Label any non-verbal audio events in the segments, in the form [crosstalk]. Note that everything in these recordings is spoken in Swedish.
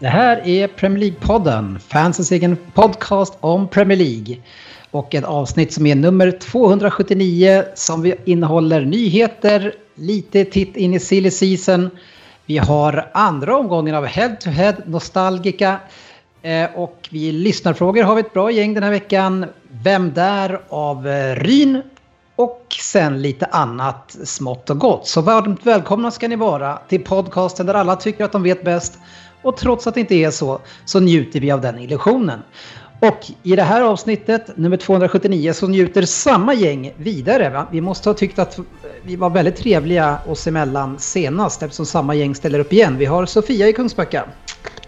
Det här är Premier League-podden, fansens egen podcast om Premier League. Och ett avsnitt som är nummer 279 som vi innehåller nyheter, lite titt in i silly season. Vi har andra omgången av Head to Head Nostalgica. Eh, och vi lyssnarfrågor har vi ett bra gäng den här veckan. Vem där av eh, Ryn och sen lite annat smått och gott. Så varmt välkomna ska ni vara till podcasten där alla tycker att de vet bäst. Och trots att det inte är så, så njuter vi av den illusionen. Och i det här avsnittet, nummer 279, så njuter samma gäng vidare. Va? Vi måste ha tyckt att vi var väldigt trevliga oss emellan senast eftersom samma gäng ställer upp igen. Vi har Sofia i Kungsbacka.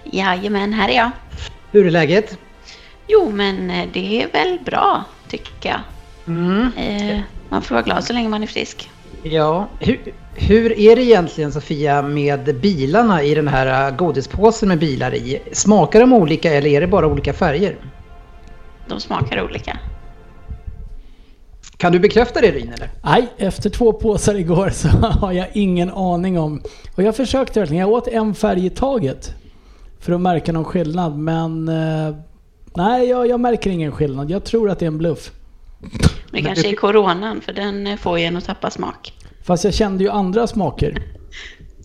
Jajamän, här är jag. Hur är läget? Jo, men eh, det är väl bra, tycker jag. Eh, man får vara glad så länge man är frisk. Ja, hur, hur är det egentligen Sofia med bilarna i den här äh, godispåsen med bilar i? Smakar de olika eller är det bara olika färger? De smakar olika. Kan du bekräfta det Ryn eller? Nej, efter två påsar igår så [laughs] har jag ingen aning om. Och jag försökte verkligen. Jag åt en färg i taget. För att märka någon skillnad. Men eh, nej, jag, jag märker ingen skillnad. Jag tror att det är en bluff. Det kanske är coronan, för den eh, får ju en att tappa smak. Fast jag kände ju andra smaker.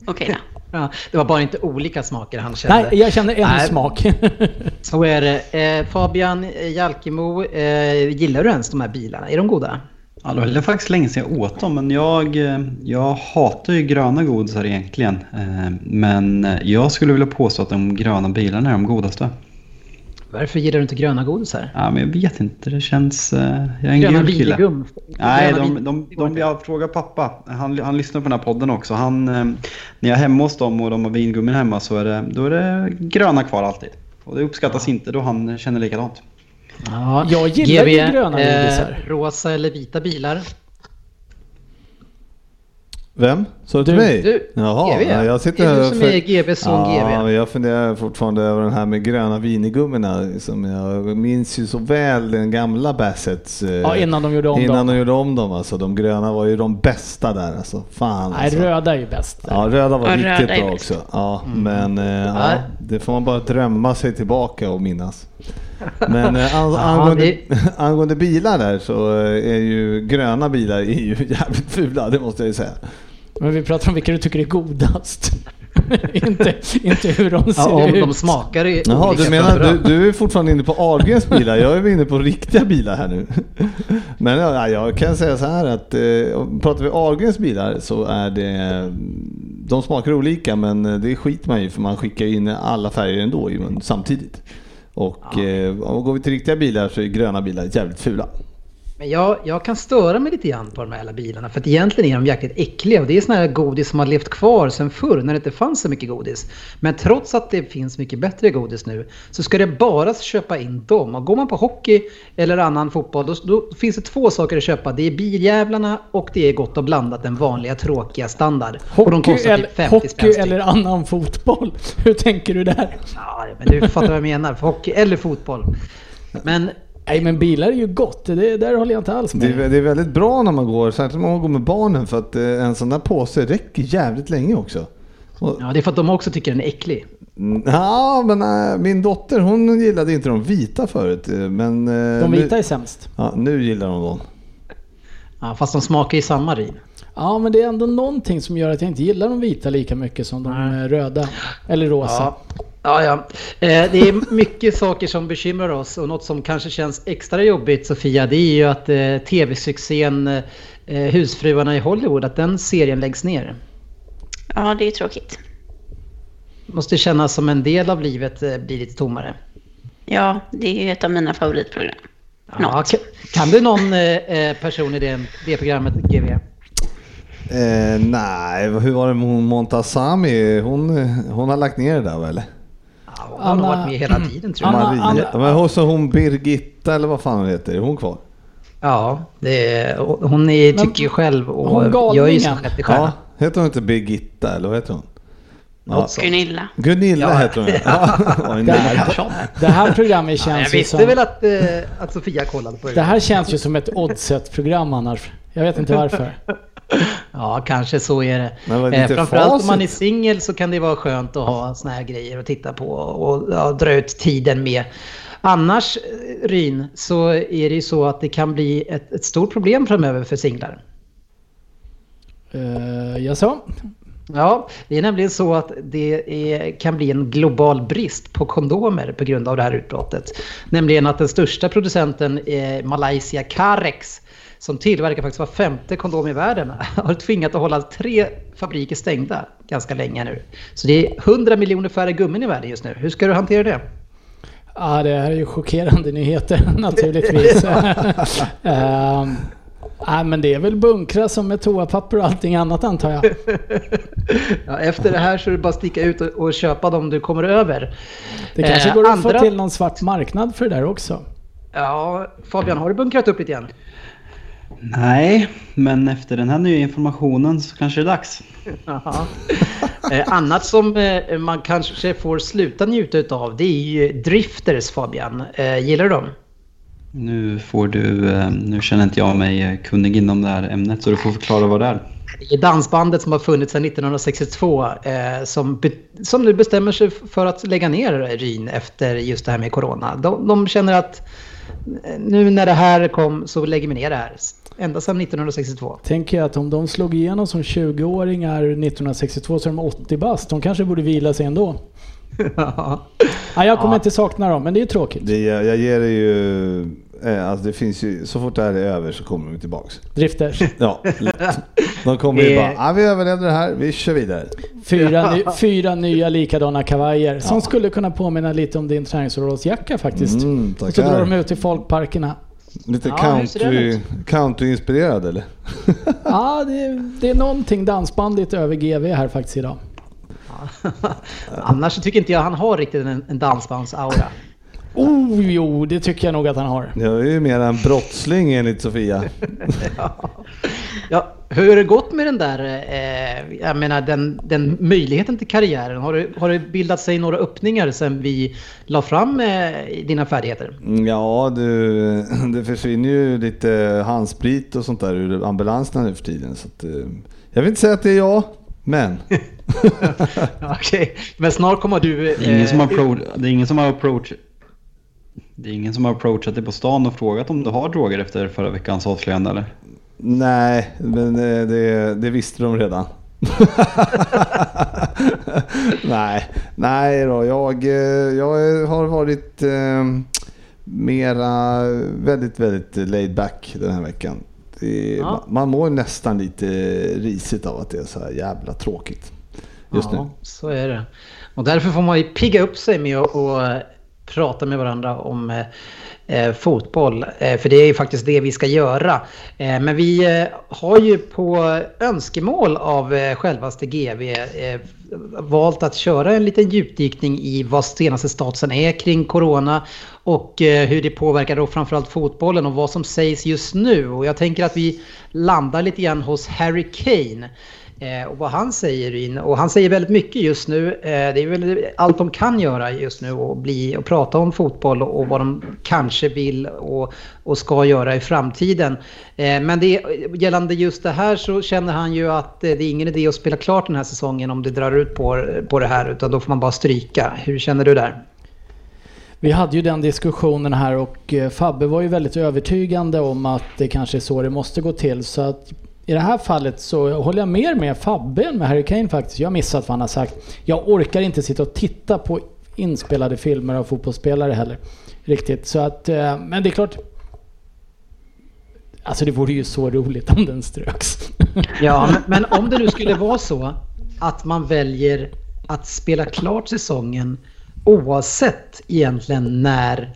Okej då. Ja, det var bara inte olika smaker han kände. Nej, jag kände en Nej. smak. [laughs] Så är det. Eh, Fabian Jalkemo, eh, gillar du ens de här bilarna? Är de goda? Ja, det var faktiskt länge sedan jag åt dem, men jag, eh, jag hatar ju gröna godisar egentligen. Eh, Men jag skulle vilja påstå att de gröna bilarna är de godaste. Varför gillar du inte gröna godisar? Ja, men jag vet inte, det känns... eh, Jag är en Gröna gul kille. Nej, de, vin- de, de, jag frågar pappa. Han, han lyssnar på den här podden också. Han, eh, när jag är hemma hos dem och de har vingummin hemma så är det, då är det gröna kvar alltid. Och det uppskattas inte då han känner likadant. Ja, Jag gillar ju gröna eh, godisar. rosa eller vita bilar? Vem? Sa du till Du, mig? du, Jaha, GB. ja, jag sitter du här som för- är GBs son ja, GB. men jag funderar fortfarande över den här med gröna vinigummorna. Som jag minns ju så väl den gamla Bassets. eh, Ja, innan de gjorde om innan dem. de gjorde om dem. Alltså, de gröna var ju de bästa där. Alltså. Fan Nej, alltså. röda är ju bäst. Ja, röda var Ja, riktigt röda bra också. Ja, Men eh, ja, det får man bara drömma sig tillbaka och minnas. Men eh, an- angående, det- [laughs] angående bilar där så är ju gröna bilar är ju [laughs] jävligt fula, det måste jag ju säga. Men vi pratar om vilka du tycker är godast. [laughs] inte, inte hur de ser Ja, om ut. de smakar i Jaha, olika du menar du, du är fortfarande inne på Ahlgrens bilar, jag är inne på riktiga bilar här nu. Men ja, jag kan säga så här att eh, pratar vi Ahlgrens bilar så är det, de smakar olika men det skiter man ju för man skickar in alla färger ändå samtidigt. Och, eh, och går vi till riktiga bilar så är gröna bilar jävligt fula. Men jag, jag kan störa mig lite grann på de här jävla bilarna. För att egentligen är de jäkligt äckliga. Och det är såna här godis som har levt kvar sedan förr när det inte fanns så mycket godis. Men trots att det finns mycket bättre godis nu så ska det bara köpa in dem. Och går man på hockey eller annan fotboll då, då finns det två saker att köpa. Det är biljävlarna och det är gott och blandat den vanliga tråkiga standard. och de Hockey, kostar eller, typ 50 hockey eller annan fotboll. [laughs] Hur tänker du där? Ja, men du fattar vad jag menar. För hockey eller fotboll. Men Nej men bilar är ju gott, det där håller jag inte alls Det med. är, det är väldigt bra när man går, särskilt när man går med barnen för att eh, en sån där påse räcker jävligt länge också. Och, ja, det är för att de också tycker den är äcklig. Mm, Ja, men äh, min dotter hon gillade inte de vita förut. eh, Men, eh, De vita nu, är sämst. ja, nu gillar hon dem. Ja, fast de smakar ju samma rin. Ja men det är ändå någonting som gör att jag inte gillar de vita lika mycket som de eh, röda. Eller rosa. Ja. Ja, ja. Eh, det är mycket [laughs] saker som bekymrar oss och något som kanske känns extra jobbigt Sofia det är ju att eh, tv-succén eh, Husfruarna i Hollywood, att den serien läggs ner. Ja, det är tråkigt. Måste kännas som en del av livet eh, blir lite tommare. Ja, det är ju ett av mina favoritprogram. Ja, kan, kan du någon eh, eh, person i det, det programmet GV? Eh, nej, hur var det med hon Montazami? Hon, hon har lagt ner det där väl? Ja, hon har Anna- varit med hela tiden tror jag. Anna- Maria. Anna- Men hon, så hon Birgitta eller vad fan hon heter, är hon kvar? Ja, det är, hon är, tycker ju själv och hon gör ju sin sjätte Ja, stjärna. heter hon inte Birgitta eller vad heter hon? Sånt. Gunilla. Gunilla Ja. heter hon ja. [laughs] Det här, det här programmet Ja, känns jag ju visste som... väl att, eh, att Sofia kollade på det. Det här känns ju som ett oddset-program annars. Jag vet inte varför. Ja, kanske så är det. Men Eh, framförallt om man är facit. singel så kan det vara skönt att ha såna här grejer att titta på och ja, dra ut tiden med. Annars, eh, Ryn, så är det ju så att det kan bli ett, ett stort problem framöver för singlar. Uh, jaså? Ja, det är nämligen så att det är, kan bli en global brist på kondomer på grund av det här utbrottet. Nämligen att den största producenten, eh, Malaysia Carex, som tillverkar faktiskt var femte kondom i världen, [laughs] har tvingat att hålla tre fabriker stängda ganska länge nu. Så det är 100 miljoner färre gummin i världen just nu. Hur ska du hantera det? Ja, det här är ju chockerande nyheter [laughs] naturligtvis. uh, [laughs] nej, men det är väl bunkra som med toapapper och allting annat antar jag. Ja, efter det här så är det bara att sticka ut och, och köpa dem du kommer över. Det kanske Eh, går att få andra- till någon svart marknad för det där också. Ja, Fabian, har du bunkrat upp lite igen? Nej, men efter den här nya informationen så kanske det är dags. Eh, annat som eh, man kanske får sluta njuta av det är ju drifters Fabian. Eh, gillar du dem? Nu får du, eh, nu känner inte jag mig eh, kunnig inom det här ämnet så du får förklara vad det är. Det är dansbandet som har funnits sedan 1962 eh, som, som nu bestämmer sig för att lägga ner Ryn efter just det här med Corona. De, de känner att nu när det här kom så lägger vi ner det här. Ända sedan 1962. Tänker jag att om de slog igenom som 20-åringar 1962 så är de 80 bast. De kanske borde vila sig ändå. [laughs] Nej, jag kommer inte sakna dem, men det är tråkigt. Det, jag, ger det ju... Eh, alltså det finns ju, så fort det här är över så kommer de tillbaks. Drifters. [laughs] Ja, lätt. De kommer ju bara, ah, vi överlevde det här, vi kör vidare. Fyra, ny, [laughs] fyra nya likadana kavajer som skulle kunna påminna lite om din träningsoverallsjacka faktiskt. Mm, och så drar de ut till folkparkerna. Lite Ja, country, country-inspirerad eller? [laughs] Ja, det, det är någonting dansbandigt över GV här faktiskt idag. [laughs] Annars tycker inte jag han har riktigt en, en dansbandsaura. Oh, jo, det tycker jag nog att han har. Jag är ju mer en brottsling enligt Sofia. [laughs] Ja, hur har det gått med den där, eh, jag menar den, den möjligheten till karriären? Har det, har det bildat sig några öppningar sen vi la fram eh, dina färdigheter? Ja, du, det försvinner ju lite handsprit och sånt där ur ambulanserna nu för tiden. Så att, eh, jag vill inte säga att det är jag, men [laughs] [laughs] Okej, men snart kommer du... Är ingen som har, eh, appro- det är ingen som har approach... Det är ingen som har approachat dig på stan och frågat om du har droger efter förra veckans avslöjande eller? nej, men eh, det, det visste de redan. [laughs] nej, nej då, jag, eh, jag har varit eh, mera väldigt, väldigt laid back den här veckan. Det, Ja. Man mår nästan lite risigt av att det är så här jävla tråkigt just ja, nu. så är det. Och därför får man ju pigga upp sig med att och, prata med varandra om eh, eh, fotboll. Eh, för det är ju faktiskt det vi ska göra. Eh, men vi eh, har ju på önskemål av eh, självaste GV eh, valt att köra en liten djupdykning i vad senaste statusen är kring Corona och eh, hur det påverkar då framförallt fotbollen och vad som sägs just nu. Och jag tänker att vi landar lite grann hos Harry Kane. Eh, och vad han säger in. Och han säger väldigt mycket just nu. Eh, det är väl allt de kan göra just nu och, bli, och prata om fotboll och, och vad de kanske vill och, och ska göra i framtiden. Eh, men det, gällande just det här så känner han ju att eh, det är ingen idé att spela klart den här säsongen om det drar ut på, på det här utan då får man bara stryka. Hur känner du där? Vi hade ju den diskussionen här och eh, Fabbe var ju väldigt övertygande om att det kanske är så det måste gå till. Så att i det här fallet så håller jag mer med Fabbe än med Harry Kane faktiskt. Jag har missat vad han har sagt. Jag orkar inte sitta och titta på inspelade filmer av fotbollsspelare heller. Riktigt. Så att, eh, men det är klart. Alltså det vore ju så roligt om den ströks. Ja, [laughs] men, men om det nu skulle vara så att man väljer att spela klart säsongen oavsett egentligen när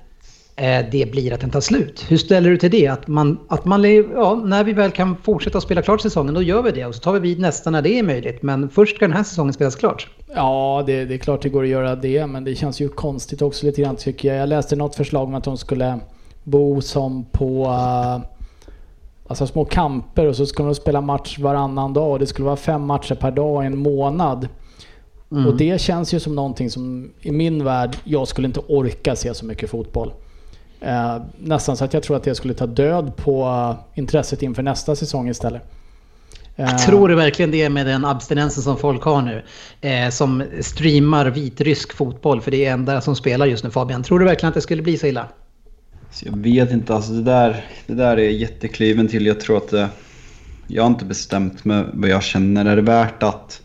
det blir att den tar slut. Hur ställer du till det? Att man, att man ja, när vi väl kan fortsätta spela klart säsongen, då gör vi det. Och så tar vi vid nästa när det är möjligt. Men först ska den här säsongen spelas klart. Ja, det, det är klart det går att göra det, men det känns ju konstigt också lite grann tycker jag. Jag läste något förslag om att de skulle bo som på uh, alltså små kamper och så skulle de spela match varannan dag det skulle vara fem matcher per dag i en månad. Mm. Och det känns ju som någonting som i min värld, jag skulle inte orka se så mycket fotboll. Eh, nästan så att jag tror att det skulle ta död på uh, intresset inför nästa säsong istället. Jag tror du verkligen det med den abstinensen som folk har nu? Eh, som streamar vitrysk fotboll, för det är enda som spelar just nu Fabian. Tror du verkligen att det skulle bli så illa? Så jag vet inte, alltså det där, det där är jättekliven till. Jag tror att det, jag har inte bestämt mig vad jag känner. Är det värt att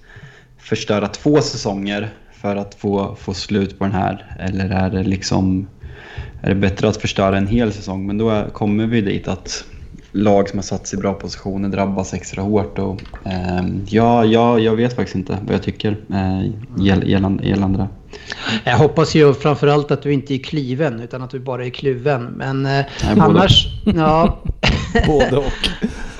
förstöra två säsonger för att få, få slut på den här? Eller är det liksom är det bättre att förstöra en hel säsong? Men då kommer vi dit att lag som har satt sig i bra positioner drabbas extra hårt. Och, eh, ja, ja, jag vet faktiskt inte vad jag tycker eh, gällande, gällande det. Jag hoppas ju framförallt att du inte är kliven utan att du bara är kluven. Men eh, Nej, annars... [laughs] Ja. [laughs] både och.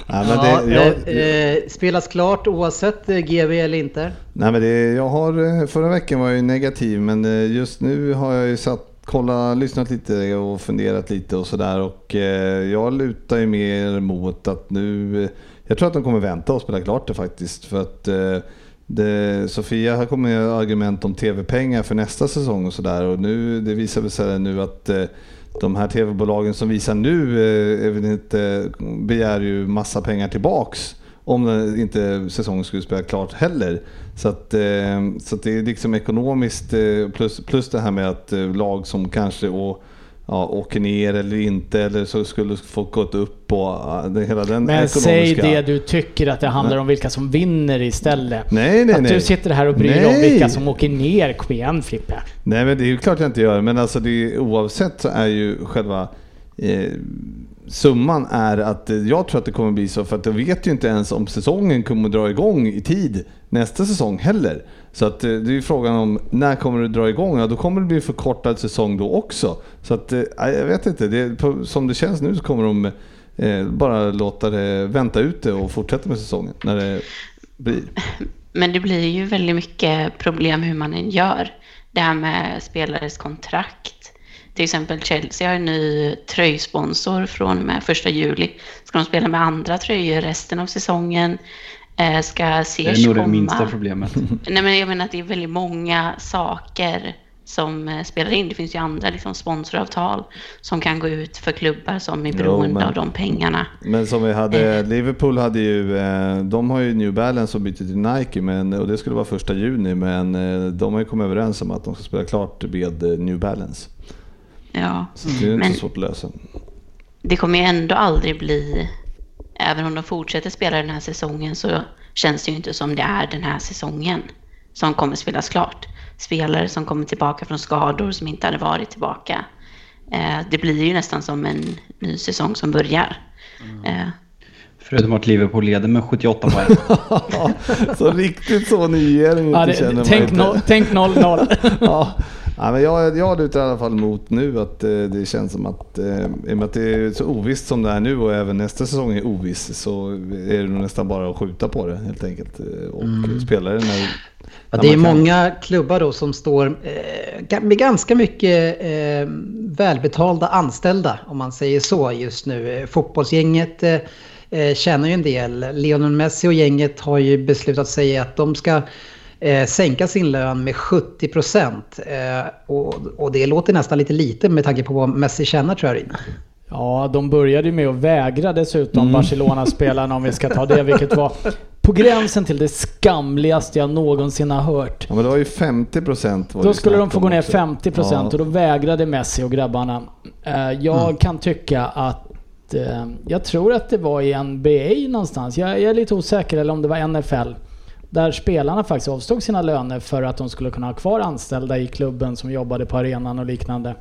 Nej, men ja, det, jag, eh, eh, spelas klart oavsett eh, GV eller inte? Nej, men det, jag har, eh, förra veckan var jag ju negativ men just nu har jag ju satt kolla, lyssnat lite och funderat lite och sådär. Och eh, jag lutar ju mer mot att nu, eh, jag tror att de kommer vänta och spela klart det faktiskt. För att eh, det, Sofia har kommit med argument om tv-pengar för nästa säsong och sådär. Och nu, det visar sig nu att eh, de här tv-bolagen som visar nu eh, inte, begär ju massa pengar tillbaks om inte säsongen skulle spela klart heller. Så, att, eh, så att det är liksom ekonomiskt eh, plus, plus det här med att eh, lag som kanske och, ja, åker ner eller inte eller så skulle få gått upp och det, hela den Men ekonomiska... säg det du tycker att det handlar om vilka som vinner istället. Nej, nej, att nej. du sitter här och bryr dig om vilka som åker ner. Kom igen Frippe. Nej men det är ju klart jag inte gör. Men alltså det, oavsett så är ju själva eh, summan är att eh, jag tror att det kommer bli så för att jag vet ju inte ens om säsongen kommer dra igång i tid nästa säsong heller. Så att eh, det är ju frågan om när kommer det dra igång? Ja, då kommer det bli förkortad säsong då också. Så att eh, jag vet inte, det, som det känns nu så kommer de bara låta det vänta ut det och fortsätta med säsongen när det blir. Men det blir ju väldigt mycket problem hur man än gör. Det här med spelares kontrakt till exempel Chelsea har en ny tröjsponsor från och med första juli. Ska de spela med andra tröjor resten av säsongen? Eh, ska Ziyech komma? Det är nog det minsta problemet. [laughs] Nej, men jag menar att det är väldigt många saker som eh, spelar in. Det finns ju andra liksom, sponsoravtal som kan gå ut för klubbar som är beroende jo, men, av de pengarna. Men som vi hade, eh. Liverpool hade ju, eh, de har ju New Balance och bytt till Nike men, och det skulle vara första juni men de har ju kommit överens om att de ska spela klart med New Balance. Ja. Så det är inte men så svårt att lösa. Det kommer ju ändå aldrig bli, även om de fortsätter spela den här säsongen så känns det ju inte som det är den här säsongen som kommer spelas klart. Spelare som kommer tillbaka från skador som inte hade varit tillbaka. Eh, det blir ju nästan som en ny säsong som börjar. Mm. Eh. Förutom att Liverpool leder med 78 poäng. [laughs] så riktigt så det inte ja, det, känner tänk man inte. tänk 0-0. [laughs] ja, Ja, men jag, jag lutar i alla fall mot nu att eh, det känns som att, eh, i och med att det är så ovisst som det är nu och även nästa säsong är oviss så är det nog nästan bara att skjuta på det helt enkelt. Eh, och mm. spela det när, Ja, det är många klubbar då som står eh, med ganska mycket eh, välbetalda anställda om man säger så just nu. Fotbollsgänget eh, eh tjänar ju en del. Lionel Messi och gänget har ju beslutat sig att de ska eh, sänka sin lön med 70 procent. Eh, och, och det låter nästan lite lite med tanke på vad Messi tjänar tror jag. Ja, de började ju med att vägra dessutom mm. Barcelona-spelarna om vi ska ta det, vilket var på gränsen till det skamligaste jag någonsin har hört. Ja, men det var ju 50 procent. Då skulle de få gå ner 50 procent ja. och då vägrade Messi och grabbarna. Eh, jag mm. kan tycka att eh, jag tror att det var i NBA någonstans. Jag är lite osäker, eller om det var NFL. Där spelarna faktiskt avstod sina löner för att de skulle kunna ha kvar anställda i klubben som jobbade på arenan och liknande.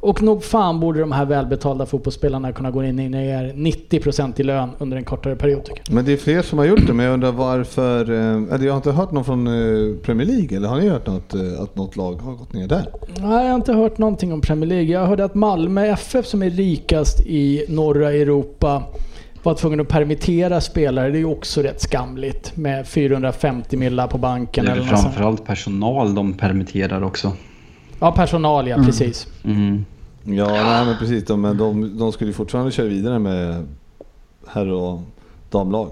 Och nog fan borde de här välbetalda fotbollsspelarna kunna gå in ner 90% i lön under en kortare period tycker jag. Men det är fler som har gjort det, men jag undrar varför... eh, Eller jag har inte hört någon från eh, Premier League, eller har ni hört något, eh, att något lag har gått ner där? Nej, jag har inte hört någonting om Premier League. Jag hörde att Malmö FF som är rikast i norra Europa var tvungen att permittera spelare. Det är ju också rätt skamligt med 450 millar på Det banken. är Eller något sånt. framförallt personal de permitterar också. Ja, personal ja, precis. Mm. Ja, nej, men precis. De, men de, de skulle ju fortfarande köra vidare med herr och damlag.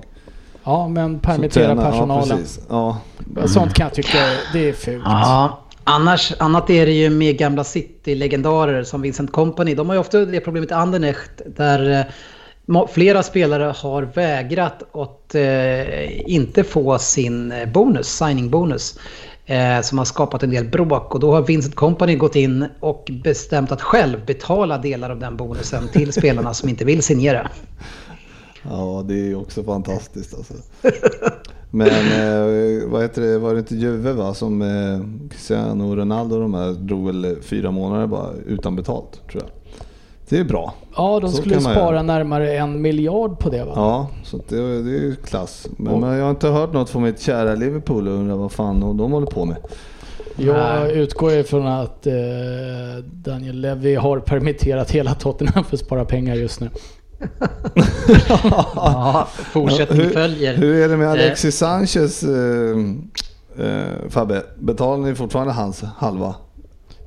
Ja, men permittera träna- personalen. Ja. Ja. Sånt kan jag tycka det är fult. Ja, annars, annat är det ju med gamla City-legendarer som Vincent Company. De har ju ofta det problemet i Anderlecht där eh, flera spelare har vägrat att eh, inte få sin eh, bonus, signing-bonus. Eh, som har skapat en del bråk och då har Vincent Company gått in och bestämt att själv betala delar av den bonusen till [laughs] spelarna som inte vill signera. ja, det är också fantastiskt alltså. Men eh, vad heter det, var det inte Juve va, som eh, Cristiano Ronaldo och de här drog väl fyra månader bara utan betalt tror jag. Det är bra. Ja, de Så skulle spara göra. närmare en miljard på det va? Ja, så det, det är ju klass. Men, men jag har inte hört något från mitt kära Liverpool och undrar vad fan de håller på med. Jag utgår ifrån att eh, Daniel Levy har permitterat hela Tottenham för att spara pengar just nu. [laughs] Ja, fortsättning hur, följer. Hur är det med Alexis Sanchez eh, eh, Fabbe? Betalar ni fortfarande hans halva?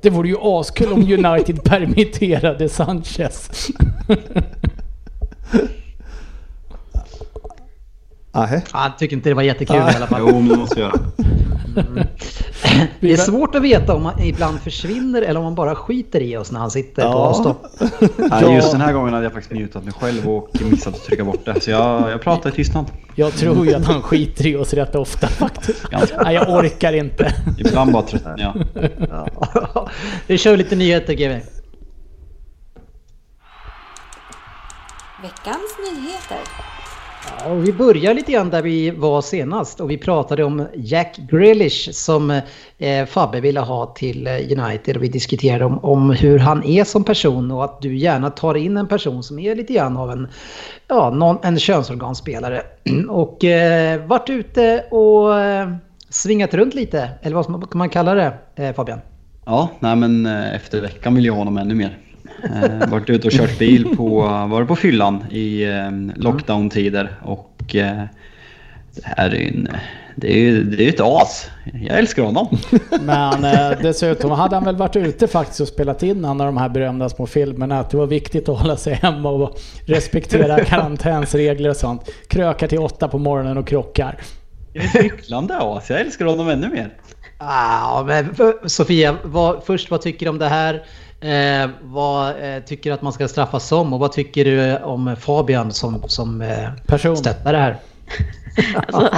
Det vore ju askul om United [laughs] permitterade Sanchez. Ja, Jag tycker inte det var jättekul i alla fall. Jo, men det måste vi göra. Det är svårt att veta om man ibland försvinner eller om man bara skiter i oss när han sitter på Ja. avstånd. [laughs] Nej, just den här gången hade jag faktiskt mutat mig själv och missat att trycka bort det. Så jag, jag pratar i tystnad. Jag tror ju att han skiter i oss rätt ofta faktiskt. Ganska. Nej, jag orkar inte. Ibland bara tröttnar jag. [laughs] Vi kör lite nyheter GW. Veckans nyheter. Ja, och vi börjar lite grann där vi var senast och vi pratade om Jack Grealish som eh, Fabbe ville ha till eh, United och vi diskuterade om, om hur han är som person och att du gärna tar in en person som är lite grann av en, ja, någon, en könsorganspelare. [clears throat] Och eh, varit ute och eh, svingat runt lite, eller vad ska man- kan man kalla det eh, Fabian? Ja, nej men eh, efter veckan vill jag ha honom ännu mer. Eh, varit ute och kört bil på, varit på fyllan i eh, lockdown-tider och eh, det här är ju en, det är ju det är ett as. Jag älskar honom. Men eh, dessutom hade han väl varit ute faktiskt och spelat in en av de här berömda små filmerna. Att det var viktigt att hålla sig hemma och respektera [laughs] karantänsregler och sånt. Krökar till åtta på morgonen och krockar. Det är hycklande as. Jag älskar honom ännu mer. Ah, men Sofia, vad, först vad tycker du om det här? Eh, vad eh, tycker du att man ska straffas som? Och vad tycker du om Fabian som, som eh, Person. stöttar det här? [laughs] Alltså,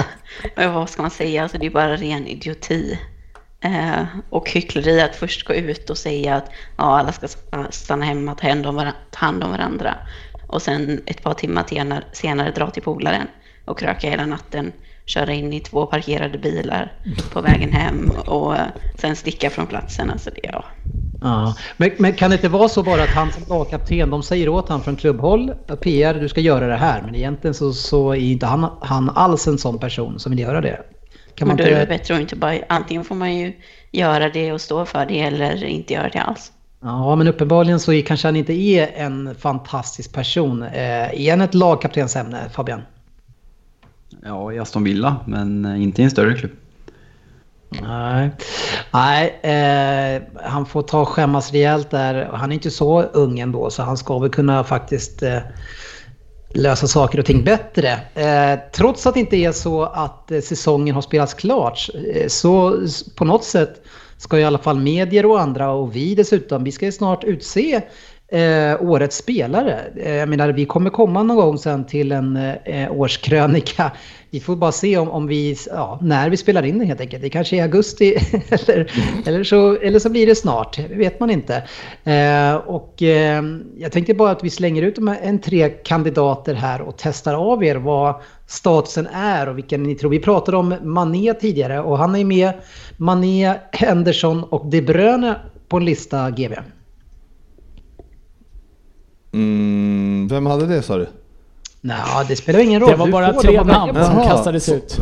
vad ska man säga? Alltså, det är bara ren idioti. Eh, och hyckleri att först gå ut och säga att ja, alla ska stanna hemma, ta hand, om varandra, ta hand om varandra. Och sen ett par timmar senare, senare dra till polaren och kröka hela natten, köra in i två parkerade bilar på vägen hem och eh, sen sticka från platsen. Alltså det, ja. Ja. Men, men kan det inte vara så bara att han som lagkapten, de säger åt han från klubbhåll, PR du ska göra det här. Men egentligen så, så är inte han, han alls en sån person som vill göra det. Kan man Men då är det inte... bättre att inte bara, antingen får man ju göra det och stå för det eller inte göra det alls. Ja, men uppenbarligen så är, kanske han inte är en fantastisk person. Eh, är han ett lagkaptensämne, Fabian? Ja, i Aston Villa, men eh, inte i en större klubb. Nej, Nej eh, han får ta och skämmas rejält där. Han är inte så ung ändå så han ska väl kunna faktiskt eh, lösa saker och ting bättre. Eh, trots att det inte är så att eh, säsongen har spelats klart eh, så på något sätt ska i alla fall medier och andra och vi dessutom, vi ska ju snart utse eh, årets spelare. Eh, jag menar, vi kommer komma någon gång sen till en eh, årskrönika. Vi får bara se om, om vi, ja, när vi spelar in den helt enkelt. Det kanske är i augusti [laughs] eller, eller, så, eller så blir det snart. Det vet man inte. Eh, och eh, jag tänkte bara att vi slänger ut de här, en tre kandidater här och testar av er vad statusen är och vilken ni tror. Vi pratade om Mané tidigare och han är med Mané, Henderson och De Bruyne på en lista GB. Mm, vem hade det sa du? Nej, det spelar ingen roll. Det var Du bara tre namn som Jaha. kastades ut.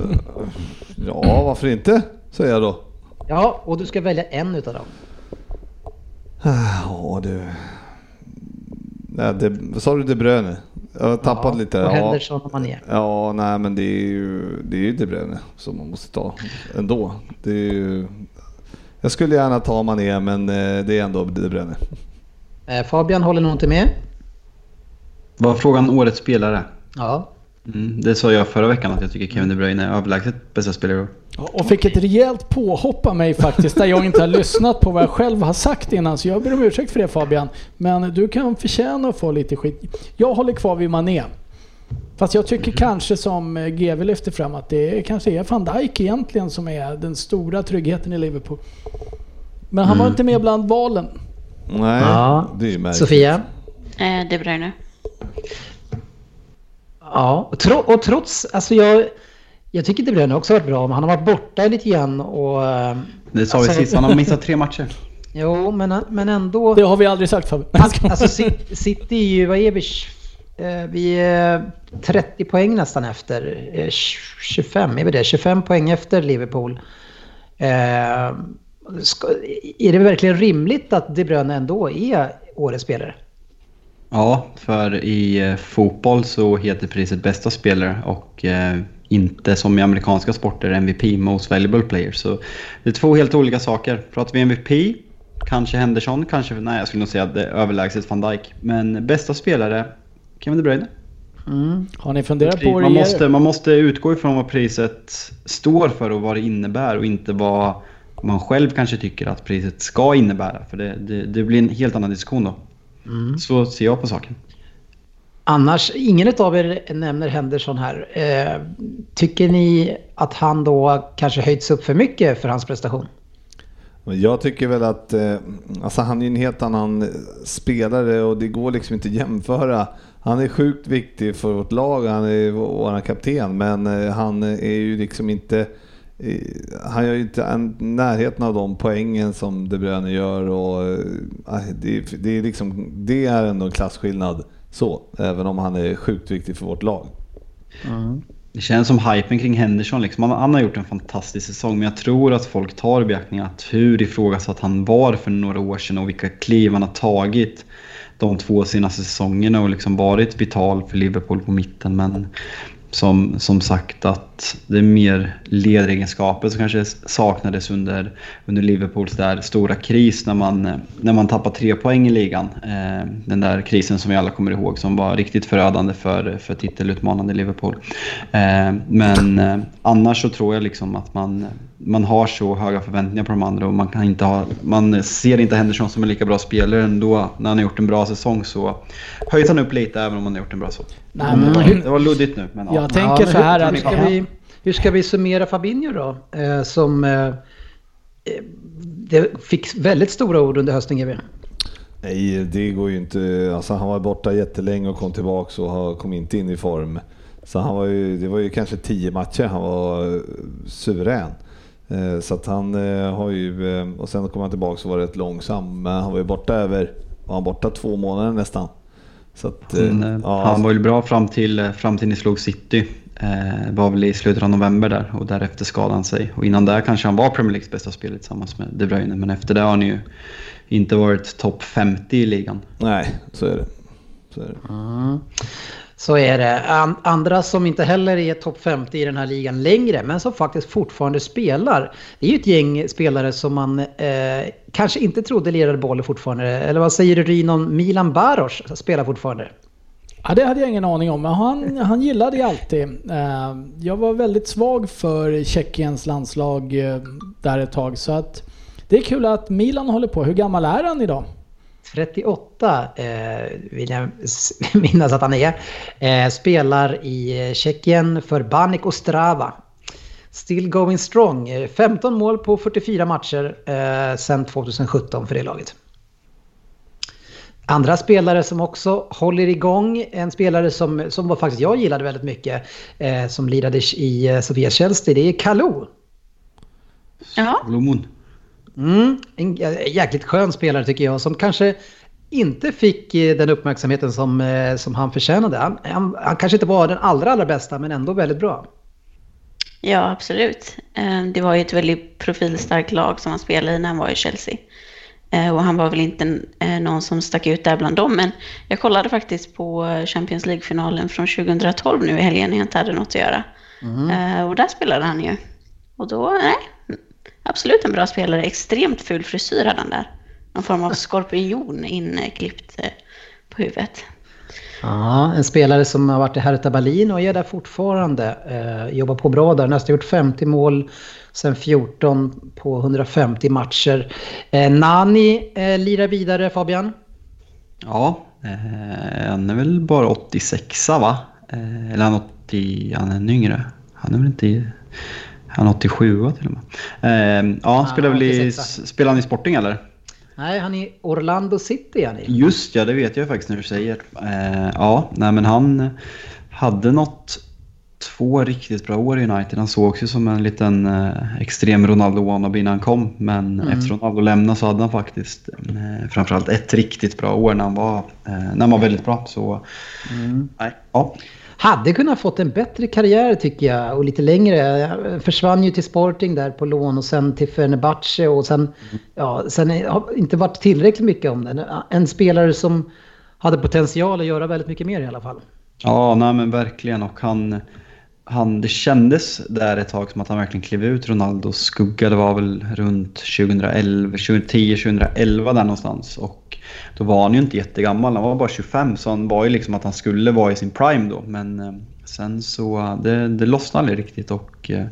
Ja, varför inte? Säger jag då. Ja, och du ska välja en utav dem. Ja du. Nej, det, vad sa du De Bruyne? Jag har tappat Ja, lite. Och Ja, Henderson och Mané. ja, nej men det är ju, det är ju De Bruyne som man måste ta ändå. Det är ju, jag skulle gärna ta Mané men eh, det är ändå De Bruyne. Eh, Fabian håller nog inte med. Var frågan årets spelare? Ja. Mm, det sa jag förra veckan att jag tycker Kevin De Bruyne är överlägset bästa spelare. Och fick ett rejält påhopp av mig faktiskt, där jag inte har lyssnat på vad jag själv har sagt innan. Så jag ber om ursäkt för det Fabian. Men du kan förtjäna att få lite skit. Jag håller kvar vid Mané. Fast jag tycker kanske som eh, GW lyfter fram att det kanske är van Dijk egentligen som är den stora tryggheten i Liverpool. Men han var inte med bland valen. Nej, Ja. det är ju märkligt. Sofia? Eh, De Bruyne. Ja, och, tro, och trots, alltså jag, jag tycker De Bruyne också har varit bra, men han har varit borta lite grann och... eh, Det sa vi Alltså- sist, han har missat tre matcher. [laughs] Jo, men, men ändå... Det har vi aldrig sagt Fabian. Alltså Ci- City är ju, vad är vi? Eh, Vi är 30 poäng nästan efter. Eh, 25, är vi det? 25 poäng efter Liverpool. Eh, är det verkligen rimligt att De Bruyne ändå är årets spelare? Ja, för i eh, fotboll så heter priset bästa spelare och eh, inte som i amerikanska sporter MVP, Most Valuable Player. Så det är två helt olika saker. Pratar vi MVP, kanske Henderson, kanske, nej jag skulle nog säga att det är överlägset van Dijk. Men bästa spelare, Kevin De Bruyne. Har ni funderat på Man att måste, man måste utgå ifrån vad priset står för och vad det innebär och inte vad man själv kanske tycker att priset ska innebära. För det, det, det blir en helt annan diskussion då. Så ser jag på saken. Annars, ingen av er nämner Henderson här. Eh, tycker ni att han då kanske höjts upp för mycket för hans prestation? Jag tycker väl att eh, alltså han är en helt annan spelare och det går liksom inte att jämföra. Han är sjukt viktig för vårt lag, han är vår kapten, men eh, han är ju liksom inte eh, han gör ju inte en, närheten av de poängen som De Bruyne gör och eh, det, det, är liksom, det är ändå en klasskillnad så, även om han är sjukt viktig för vårt lag. Det känns som hypen kring Henderson. Liksom. Han, han har gjort en fantastisk säsong, men jag tror att folk tar i beaktning att hur ifrågasatt han var för några år sedan och vilka kliv han har tagit de två senaste säsongerna och liksom varit vital för Liverpool på mitten. Men som, som sagt att det är mer ledegenskaper som kanske saknades under, under Liverpools där stora kris när man, när man tappade tre poäng i ligan. Eh, den där krisen som vi alla kommer ihåg som var riktigt förödande för, för titelutmanande Liverpool. Eh, men eh, annars så tror jag liksom att man, man har så höga förväntningar på de andra och man, kan inte ha, man ser inte Henderson som en lika bra spelare ändå. När han har gjort en bra säsong så höjs han upp lite även om han har gjort en bra säsong. Nej, men, Det var, det var luddigt nu men ja. Jag tänker men så här att... ska vi, hur ska vi summera Fabinho då? Eh, som eh, eh, det fick väldigt stora ord under hösten GB. Nej, det går ju inte. Alltså, han var borta jättelänge och kom tillbaka och har- kom inte in i form. Så han var ju, det var ju kanske tio matcher han var eh, suverän. Eh, Så att han har ju, och sen kom han tillbaka och var rätt långsam. Men han var ju borta över, var han borta två månader nästan. Så att, eh, ja, Han var ju bra fram till, fram till ni slog City. Eh, var väl i slutet av november där och därefter skadade han sig. Och innan där kanske han var Premier Leagues bästa spelare tillsammans med De Bruyne. Men efter det har han ju inte varit topp 50 i ligan. Nej, så är det. Så är det. Så är det. An- Andra som inte heller är topp 50 i den här ligan längre, men som faktiskt fortfarande spelar. Det är ju ett gäng spelare som man eh, kanske inte trodde lirade boll fortfarande. Eller vad säger du Ryn om Milan Baros spelar fortfarande? Ja, det hade jag ingen aning om, men han, han gillade ju alltid. Eh, jag var väldigt svag för Tjeckiens landslag eh, där ett tag, så att det är kul att Milan håller på. Hur gammal är han idag? 38 eh, vill jag [laughs] minnas att han är. Eh, spelar i eh, Tjeckien för Banik Ostrava. Still going strong. 15 mål på 44 matcher eh, sedan 2017 för det laget. Andra spelare som också håller igång, en spelare som, som var faktiskt jag gillade väldigt mycket, eh, som lirade i eh, Sofia Chelsea, det är Kalou. Ja. Mm, en jä- jäkligt skön spelare tycker jag som kanske inte fick eh, den uppmärksamheten som, eh, som han förtjänade. Han, han, han kanske inte var den allra, allra bästa, men ändå väldigt bra. Ja, absolut. Eh, Det var ju ett väldigt profilstarkt lag som han spelade i när han var i Chelsea. Eh, Och han var väl inte eh, någon som stack ut där bland dem. Men jag kollade faktiskt på eh, Champions League-finalen från 2012 nu i helgen när jag inte hade något att göra. Eh, Och där spelade han ju. Och då, nej, absolut en bra spelare. Extremt ful frisyr hade han där. Någon form av [laughs] skorpion inklippt på huvudet. Ja, en spelare som har varit i Hertha Berlin och är där fortfarande. Eh, jobbar på bra där, nästan gjort 50 mål sen 14 på 150 matcher. Eh, Nani eh, lirar vidare, Fabian. Ja, eh, han är väl bara 86 va? Eh, eller han är 80, han är ännu yngre. Han är väl inte han är 87 till och med. Eh, ja, han spelar väl i, 86. spelar han i Sporting eller? Nej, han är i Orlando City. Han är. Just ja, det vet jag faktiskt när du säger. Eh, ja, nej men han hade något två riktigt bra år i United. Han sågs ju som en liten eh, extrem Ronaldo wannabe innan han kom. Men efter Ronaldo lämnade så hade han faktiskt eh, framförallt ett riktigt bra år när han var, eh, när han var väldigt bra. Så nej, ja. Hade kunnat fått en bättre karriär tycker jag och lite längre. Jag försvann ju till Sporting där på lån och sen till Fenerbahce och sen, ja, sen har inte varit tillräckligt mycket om den. En spelare som hade potential att göra väldigt mycket mer i alla fall. Ja, nej men verkligen. Och han, han, det kändes där ett tag som att han verkligen klev ut Ronaldos skugga. Det var väl runt 2011, 2010, 2011 där någonstans. Och då var han ju inte jättegammal, han var bara 25 så han var ju liksom att han skulle vara i sin prime då. Men eh, sen så, eh, det, det lossnade aldrig riktigt och eh,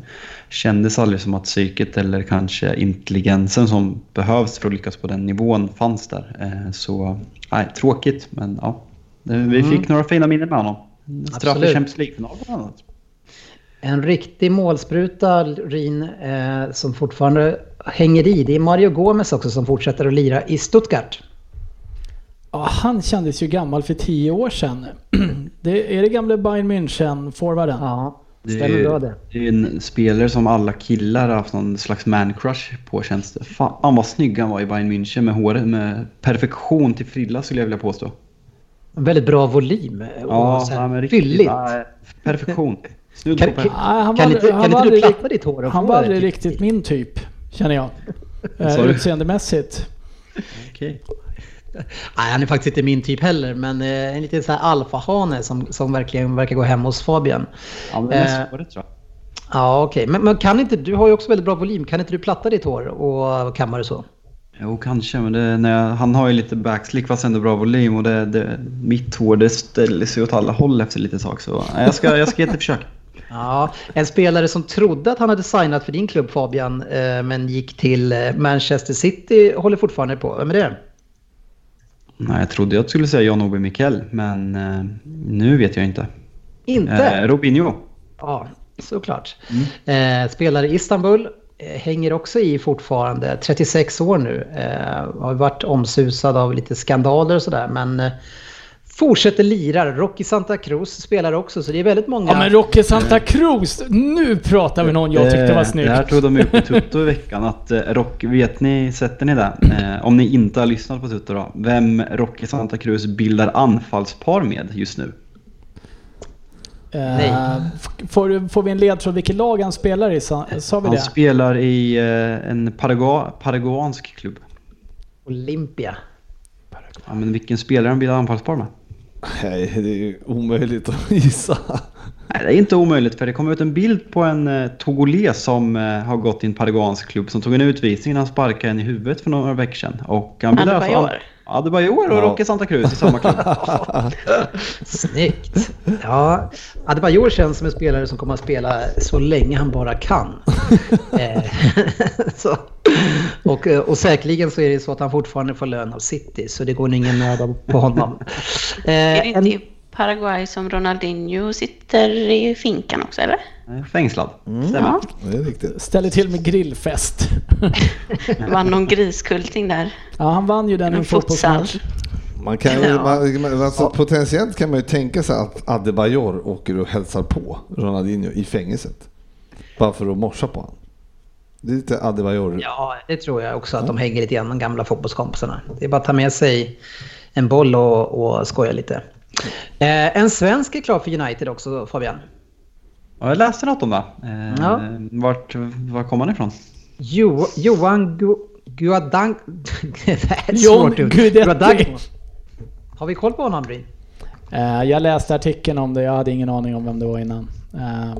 kändes aldrig som att psyket eller kanske intelligensen som behövs för att lyckas på den nivån fanns där. Så, nej, tråkigt men ja. Vi fick några fina minnen med honom. Straff i. Champions League-final bland annat. En riktig målspruta, Rin, eh, som fortfarande hänger i. Det är Mario Gomez också som fortsätter att lira i Stuttgart. Ja, han kändes ju gammal för tio år sedan. [clears throat] Det är det gamla Bayern München-forwarden. Ja, Det stämmer är, bra det. det är en spelare som alla killar har haft någon slags man-crush på känns det. Fan vad snygg han var i Bayern München med håret med perfektion till frilla skulle jag vilja påstå. En väldigt bra volym. Och Ja, sen ja, men riktigt. fylligt. Ja, perfektion. Snudd Kan- på. Nej, han Kan var- inte, han kan var inte du aldrig platta ditt hår? Han var aldrig riktigt min typ, känner jag. [laughs] Eh, sa du? Utseendemässigt. Okej. Nej, han är faktiskt inte min typ heller, men eh, en liten så här alfahane som, som verkligen verkar gå hem hos Fabian. Ja, men det är Eh, tror jag. Ja, okej. Men, men kan inte, du har ju också väldigt bra volym. Kan inte du platta ditt hår och kamma det så? Jo, kanske, men det, när jag, han har ju lite backslick fast ändå bra volym och det, det, mitt hår det ställer sig åt alla håll efter lite tag. Så jag ska, jag ska ge ett försök. Ja, en spelare som trodde att han hade signat för din klubb Fabian, eh, men gick till eh, Manchester City håller fortfarande på. Vem är det? Nej, jag trodde jag skulle säga John Obi Mikel, men eh, nu vet jag inte. Inte? Eh, Robinho. Ja, såklart. Eh, spelar i Istanbul, hänger också i fortfarande, 36 år nu. Eh, har varit omsusad av lite skandaler och sådär, men fortsätter lira. Rocky Santa Cruz spelar också, så det är väldigt många... Ja men Rocky Santa Cruz, nu pratar vi någon jag tyckte var Eh, snyggt. Det här tog de upp på Tutto i veckan. Att eh, Rock, vet ni, sätter ni det? Eh, om ni inte har lyssnat på Tutto då. Vem Rocky Santa Cruz bildar anfallspar med just nu? F- får, får vi en ledtråd vilket lag han spelar i? Sa, sa vi Han det? spelar i en paraguansk klubb. Olympia. Ja, men vilken spelare han bildar anfallspar med? Nej, det är ju omöjligt att gissa. Nej, det är inte omöjligt för det kom ut en bild på en eh, togoles som eh, har gått i en paraguansk klubb som tog en utvisning när han sparkade en i huvudet för några veckor sedan. Och han bildar alltså- Adebayor. Adebayor och Ja. Rocky Santa Cruz i samma klubb. [laughs] Snyggt! Ja, Adebayor känns som en spelare som kommer att spela så länge han bara kan. [laughs] Eh, [laughs] så. Och, eh, och säkerligen så är det så att han fortfarande får lön av City, så det går ingen nöd på honom. [laughs] Eh, Är det inte en, i Paraguay som Ronaldinho sitter i finkan också eller? Fängslad. Stämmer. Ja, Det är riktigt. Ställer till med grillfest. [laughs] vann någon griskulting där. Ja, han vann ju den i en fotbollsmatch. Man kan ju, man, man, alltså, Potentiellt kan man ju tänka sig att Adebayor åker och hälsar på Ronaldinho i fängelset. Bara för att morsa på honom. Det är lite Adebayor. ja, det tror jag också att de hänger lite grann, de gamla fotbollskompisarna. Det är bara att ta med sig en boll och, och skoja lite. Eh, en svensk är klar för United också, Fabian. Ja, jag läste något om det. Eh, Ja. Vart, var kom han ifrån? Jo, Johan Gu, Guadang... [laughs] det är ett John svårt. Guidetti. Guadagno. Har vi koll på honom, Bryn? Eh, jag läste artikeln om det, jag hade ingen aning om vem det var innan. Eh,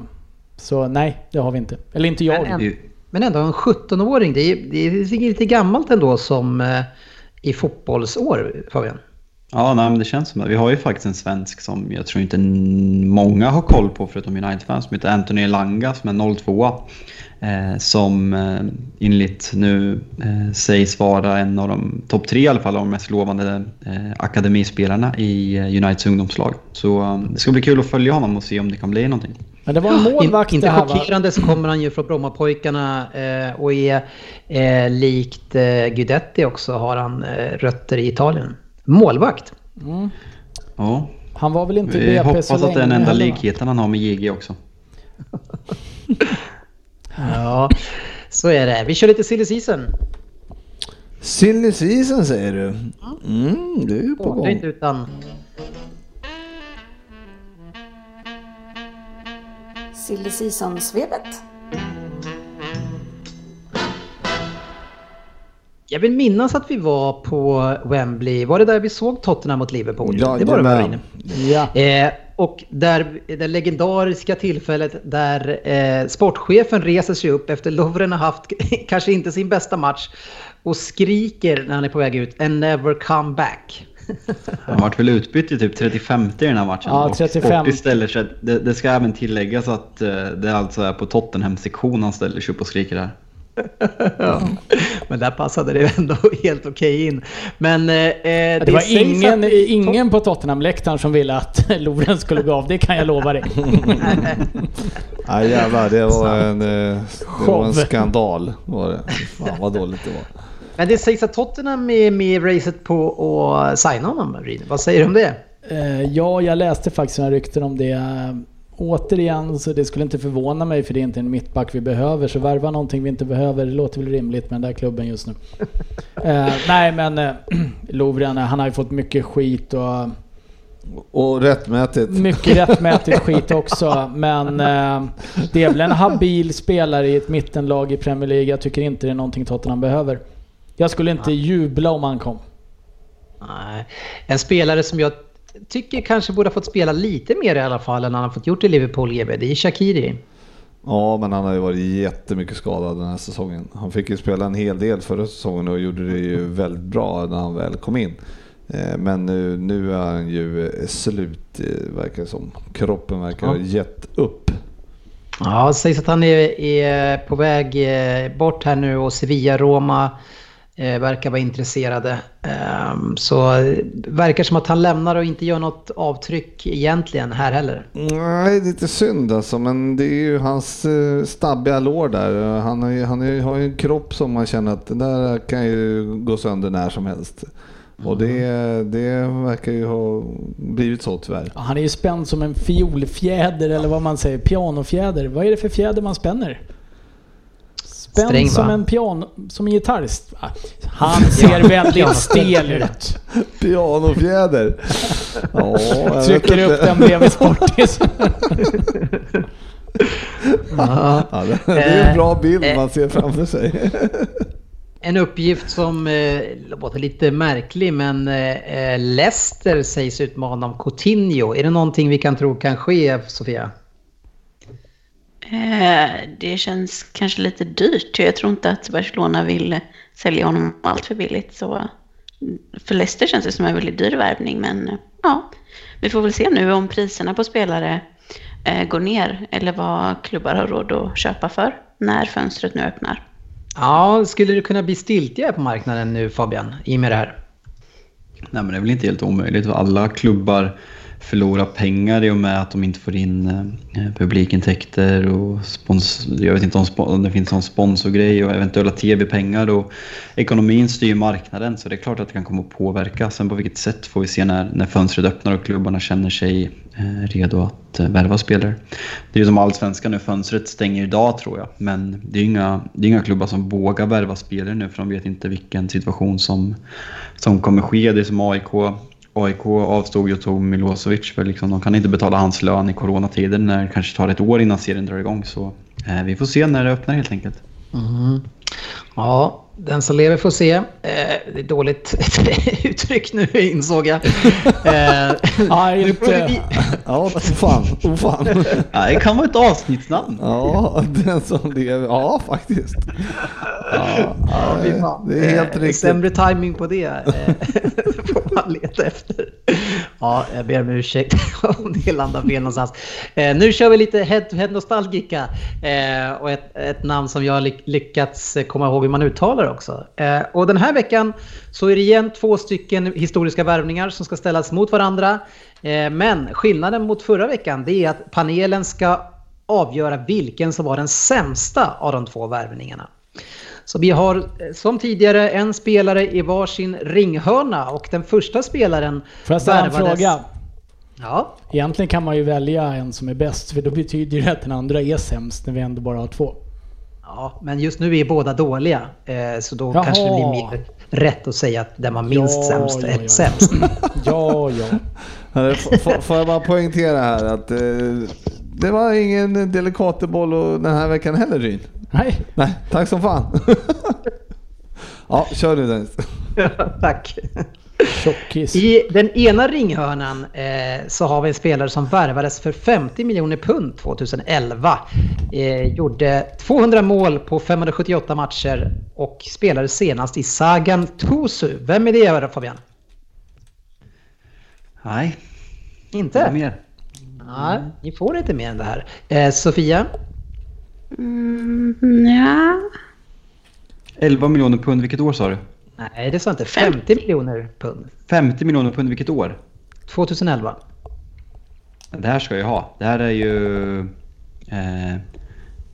så nej, det har vi inte. Eller inte jag. Men, en, men ändå en 17-åring, det är, det är lite gammalt ändå som eh, i fotbollsår, Fabian. Ja, nej, men det känns som det. Vi har ju faktiskt en svensk som jag tror inte många har koll på förutom United-fans som heter Anthony Elanga som är 02 eh, Som eh, enligt nu eh, sägs vara en av de topp tre i alla fall av de mest lovande eh, akademispelarna i eh, Uniteds ungdomslag. Så eh, det ska bli kul att följa honom och se om det kan bli någonting. Men det var en målvakt In, inte här va? chockerande så kommer han ju från Brommapojkarna eh, och är eh, likt eh, Guidetti också har han eh, rötter i Italien. Målvakt. Ja, Han var väl inte i vi BP hoppas så att det är den länge enda likheten han har med JG också. [laughs] Ja, så är det. Vi kör lite silly season. Silly season säger du? Mm, det är ju på Åh, det är gång. inte utan... Silly Season-svepet. Jag vill minnas att vi var på Wembley. Var det där vi såg Tottenham mot Liverpool? Ja, det var det. Ja. Eh, och där, det legendariska tillfället där eh, sportchefen reser sig upp efter Lovren har haft [laughs] kanske inte sin bästa match och skriker när han är på väg ut “And never come back”. Han vart väl utbytt i typ 35 i den här matchen. Ja, Och 35. Sportis ställer sig, det, det ska även tilläggas att eh, det alltså är på Tottenham-sektion han ställer sig upp och skriker där. [laughs] Ja. Men där passade det ändå helt okej in. Men eh, eh, Det var ingen, att- ingen på Tottenham-läktaren som ville att [laughs] Lovren skulle gå av, det kan jag lova dig. [laughs] Ja jävlar, det var en, eh, det var en skandal. Var det. Fan vad dåligt det var. Men det sägs att Tottenham är med i racet på att signa honom. Ryn. Vad säger du om det? Eh, ja, jag läste faktiskt några rykten om det. Eh, Återigen, så det skulle inte förvåna mig för det är inte en mittback vi behöver. Så värva någonting vi inte behöver, det låter väl rimligt med den där klubben just nu. [laughs] Eh, nej men eh, [clears throat] Lovren, han har ju fått mycket skit och Och rättmätigt. mycket [laughs] rättmätigt skit också. Men eh, det är väl en habil spelare i ett mittenlag i Premier League. Jag tycker inte det är någonting Tottenham behöver. Jag skulle inte jubla om han kom. Nej. En spelare som jag tycker kanske borde ha fått spela lite mer i alla fall än han har fått gjort i Liverpool GB. Det är Shakiri. Ja, men han har ju varit jättemycket skadad den här säsongen. Han fick ju spela en hel del förra säsongen och gjorde det ju [laughs] väldigt bra när han väl kom in. Eh, Men nu, nu är han ju slut, eh, verkar det som. Kroppen verkar ha Ja. gett upp. Ja, det sägs att han är, är på väg eh, bort här nu och Sevilla, Roma verkar vara intresserade. Ehm, så eh, verkar som att han lämnar och inte gör något avtryck egentligen här heller. Nej, det är lite synd alltså, men det är ju hans eh, stabbiga lår där. Han har ju, han har ju, har ju en kropp som man känner att den där kan ju gå sönder när som helst. Och det, det verkar ju ha blivit så tyvärr. Ja, Han är ju spänd som en fiolfjäder eller vad man säger, pianofjäder. Vad är det för fjäder man spänner? Spänd Sträng, va? som en piano, som en gitarr. Ah, Han [laughs] ser väldigt stel ut. [laughs] Pianofjäder! Ja, jag [laughs] Trycker upp den bredvid Sportis. Ja. Det, är en bra bild Eh, man ser framför sig. En uppgift som eh, låter lite märklig men eh, Leicester sägs utmana om Coutinho. Är det någonting vi kan tro kan ske, Sofia? Eh, det känns kanske lite dyrt. Jag tror inte att Barcelona vill sälja honom allt för billigt. Så för Leicester känns det som en väldigt dyr värvning. Men eh, ja, vi får väl se nu om priserna på spelare eh, går ner. Eller vad klubbar har råd att köpa för när fönstret nu öppnar. Ja, skulle det kunna bli stiltje på marknaden nu Fabian, i och med det här? Nej men det är väl inte helt omöjligt. Alla klubbar förlora pengar i och med att de inte får in eh, publikintäkter och spons jag vet inte om, om det finns någon sponsorgrej och eventuella tv-pengar och ekonomin styr marknaden så det är klart att det kan komma att påverka. Sen på vilket sätt får vi se när, när fönstret öppnar och klubbarna känner sig eh, redo att eh, värva spelare. Det är ju som allsvenskan nu, fönstret stänger idag tror jag men det är ju inga, det är inga klubbar som vågar värva spelare nu för de vet inte vilken situation som, som kommer ske. Det är som AIK AIK avstod och tog Milosevic för liksom, de kan inte betala hans lön i coronatider när det kanske tar ett år innan serien drar igång. Så eh, vi får se när det öppnar helt enkelt. Mm. Ja, den som lever får se. Eh, det är dåligt [laughs] uttryck nu insåg jag. [laughs] Eh, Nej, inte. [laughs] Ja, ofan. ofan. Ja, det kan vara ett avsnittsnamn. Ja, den som lever. Ja, faktiskt. Ja, Ja, fan. det är helt Eh, riktigt. Sämre timing på det eh, [laughs] man letar efter. Ja, jag ber om ursäkt [laughs] om det landar fel någonstans. Eh, nu kör vi lite head-to-head nostalgika eh, och ett, ett namn som jag har lyckats komma ihåg hur man uttalar också. Eh, och den här veckan så är det igen två stycken historiska värvningar som ska ställas mot varandra. Eh, men skillnaden mot förra veckan det är att panelen ska avgöra vilken som var den sämsta av de två värvningarna. Så vi har eh, som tidigare en spelare i varsin ringhörna och den första spelaren Får jag ställa en fråga? Ja, Egentligen kan man ju välja en som är bäst för då betyder det att den andra är sämst när vi ändå bara har två. ja, men just nu är båda dåliga. Eh, så då Jaha. kanske det blir mer rätt att säga att den var minst Ja, sämst ja, är ja. sämst. [laughs] Ja, ja. Får jag bara poängtera här att eh, det var ingen delikateboll och den här veckan heller Ryn. Nej, Nej, tack som fan. [laughs] ja, kör du Dennis. [laughs] Tack. tjockis. I den ena ringhörnan eh, så har vi en spelare som värvades för 50 miljoner pund 2011. Eh, gjorde 200 mål på 578 matcher och spelade senast i Sagan Tosu. Vem är det Fabian? Nej, Inte? inte mer. Nej, ni får inte mer än det här. Eh, Sofia? Mm, ja. 11 miljoner pund, vilket år sa du? Nej, det sa inte. 50 miljoner pund. 50 miljoner pund, vilket år? 2011. Det här ska jag ha. Det här är ju... Eh,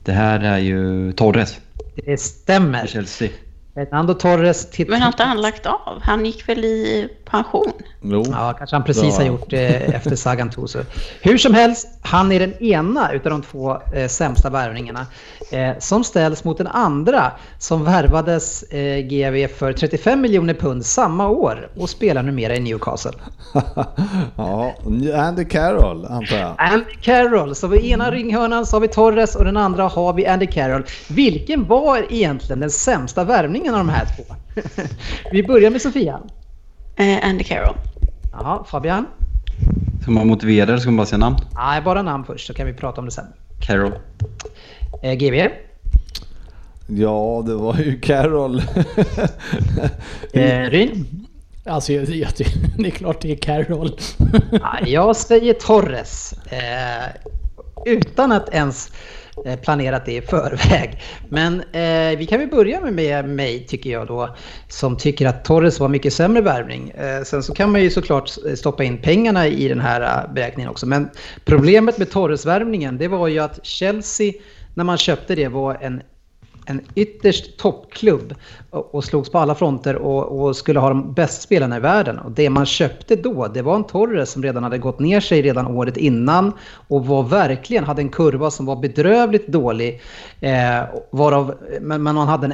det här är ju Torres Det stämmer. Chelsea. Fernando Torres till... Men har inte han lagt av? Han gick väl i pension? Jo. Ja, kanske han precis har gjort eh, efter Sagan Tosu. Hur som helst, han är den ena utav de två eh, sämsta värvningarna. Eh, som ställs mot den andra som värvades eh, GV för 35 miljoner pund samma år och spelar numera i Newcastle. [laughs] ja, Andy Carroll antar jag. Andy Carroll. Så i ena ringhörnan så har vi Torres och den andra har vi Andy Carroll. Vilken var egentligen den sämsta värvningen av de här två? [laughs] vi börjar med Sofia. Eh, Andy Carroll. Ja, Fabian? Ska man motivera eller ska man bara säga namn? Nej, bara namn först så kan vi prata om det sen. Carroll. Eh, GB? Ja, det var ju Carroll. [laughs] Eh, Ryn? Alltså jag, jag, tycker- [laughs] det är klart det är Carroll. Ja, jag säger Torres. Eh, utan att ens Eh, planerat det i förväg. Men eh, vi kan väl börja med, mig tycker jag då. Som tycker att Torres var mycket sämre värvning. Eh, sen så kan man ju såklart eh, stoppa in pengarna i den här eh, beräkningen också. Men problemet med Torres-värvningen det var ju att Chelsea när man köpte det var en en ytterst toppklubb och, och slogs på alla fronter och, och skulle ha de bästa spelarna i världen. Och det man köpte då, det var en Torres som redan hade gått ner sig redan året innan och var verkligen, hade en kurva som var bedrövligt dålig. Eh, varav, men, men man hade en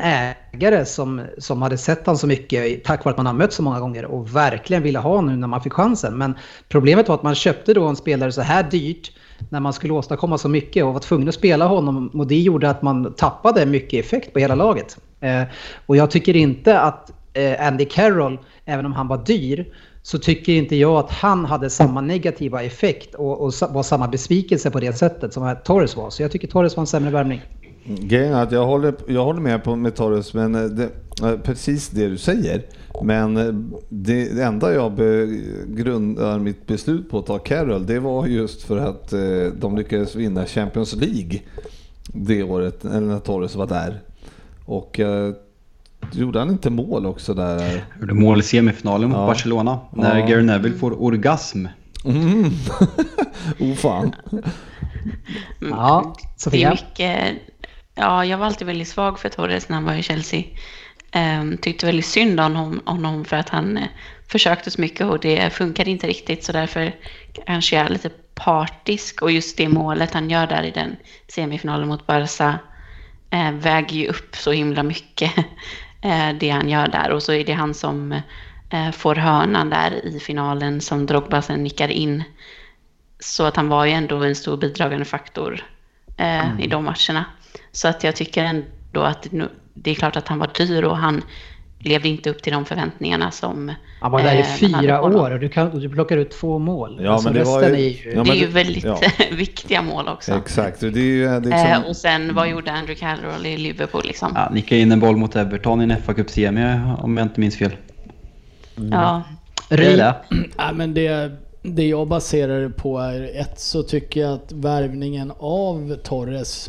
ägare som, som hade sett han så mycket tack vare att man har mött så många gånger och verkligen ville ha nu när man fick chansen. Men problemet var att man köpte då en spelare så här dyrt när man skulle åstadkomma så mycket och var tvungen att spela honom och det gjorde att man tappade mycket effekt på hela laget. Eh, och jag tycker inte att eh, Andy Carroll, även om han var dyr, så tycker inte jag att han hade samma negativa effekt och, och var samma besvikelse på det sättet som Torres var. Så jag tycker Torres var en sämre värvning. Grejen är att jag håller, jag håller med på med Torres, men eh, det, eh, precis det du säger. Men eh, det, det enda jag be, grundar mitt beslut på att ta Carroll, det var just för att de lyckades vinna Champions League det året, eller när Torres var där. Och gjorde han inte mål också där? Gjorde mål i semifinalen mot Ja. Barcelona. När Ja. Gary Neville får orgasm. Mm. [laughs] oh fan. Ja, Det är Sofia? mycket... Ja, jag var alltid väldigt svag för Torres när han var i Chelsea. Ehm, tyckte väldigt synd om honom, honom för att han eh, försökte så mycket och det funkade inte riktigt så därför kanske jag är lite partisk och just det målet han gör där i den semifinalen mot Barca eh, väger ju upp så himla mycket [laughs] eh, det han gör där och så är det han som får hörnan där i finalen som Drogba sen nickar in. Så att han var ju ändå en stor bidragande faktor eh, i de matcherna. Så att jag tycker ändå att det, nu- det är klart att han var dyr och han levde inte upp till de förväntningarna som Han var där i eh, fyra år och du, kan, och du plockar ut två mål. Ja, alltså men det var ju- är ju... Ja, det är ju väldigt ja. [laughs] viktiga mål också. Exakt, det är ju det är liksom, Eh, och sen vad gjorde Andrew Carroll i Liverpool liksom? Ja, nicka in en boll mot Everton i en fa Cup semi om jag inte minns fel. Ja. Det är Ry- det. Ja, men det, det jag baserar det på är ett så tycker jag att värvningen av Torres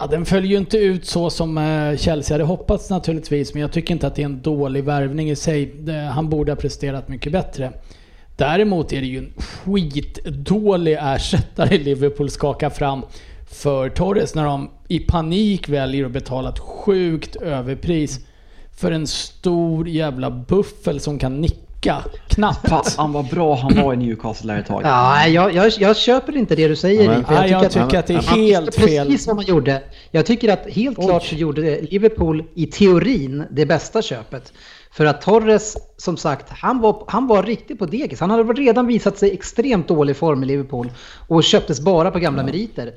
Ja, den följer ju inte ut så som eh, Chelsea hade hoppats naturligtvis, men jag tycker inte att det är en dålig värvning i sig. Han borde ha presterat mycket bättre. Däremot är det ju en skitdålig ersättare Liverpool skakar fram för Torres när de i panik väljer att betala ett sjukt överpris för en stor jävla buffel som kan nicka knappt. Fan vad bra han var i Newcastle där ett tag. Ja, nej, jag, jag, jag köper inte det du säger. Ja, men- för Nej, jag tycker att- att det är han helt visste fel. Precis vad man gjorde. Jag tycker att helt klart så gjorde Liverpool i teorin det bästa köpet. För att Torres, som sagt, han var, han var riktigt på degis. Han hade redan visat sig extremt dålig form i Liverpool och köptes bara på gamla meriter.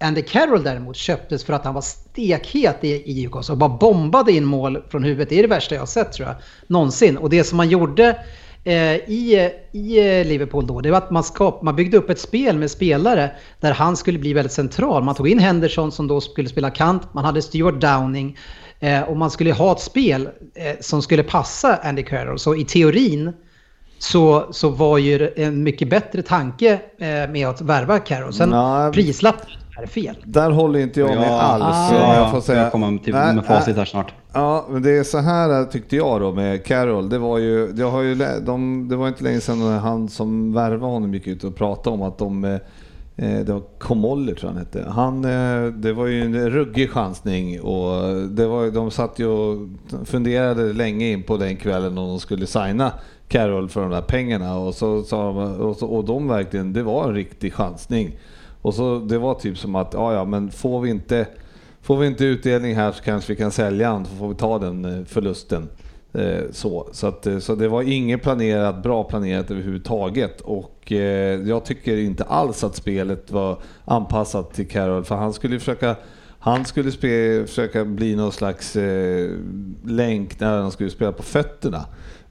Andy Carroll däremot köptes för att han var stekhet i, i Newcastle och bara bombade in mål från huvudet. Det är det värsta jag har sett tror jag, någonsin. Och det som man gjorde eh, i, i Liverpool då, det var att man, skap, man byggde upp ett spel med spelare där han skulle bli väldigt central. Man tog in Henderson som då skulle spela kant, man hade Stuart Downing eh, och man skulle ha ett spel eh, som skulle passa Andy Carroll. Så i teorin så, så var ju en mycket bättre tanke eh, med att värva Carroll. Sen prislappen är fel. där håller inte jag med alls. Ah. om Ja, jag får säga. jag kommer till, Nej, med facit nej. här snart. Ja, men det är så här tyckte jag då med Carroll. Det var ju, jag har ju, de, det var inte länge sedan han som värvade honom gick ut och pratade om att de, eh, det var Komoller tror jag han hette. Han, eh, det var ju en ruggig chansning och det var, de satt ju och funderade länge in på den kvällen om de skulle signa Carroll för de där pengarna och så sa de, och, så, och de verkligen, det var en riktig chansning. Och så det var typ som att, ja ja men får vi inte Får vi inte utdelning här så kanske vi kan sälja den, så får vi ta den eh, förlusten. Eh, så, så, att, eh, så det var inget planerat, bra planerat överhuvudtaget. Och jag tycker inte alls att spelet var anpassat till Carroll, för han skulle försöka han skulle spe, försöka bli någon slags eh, länk när han skulle spela på fötterna.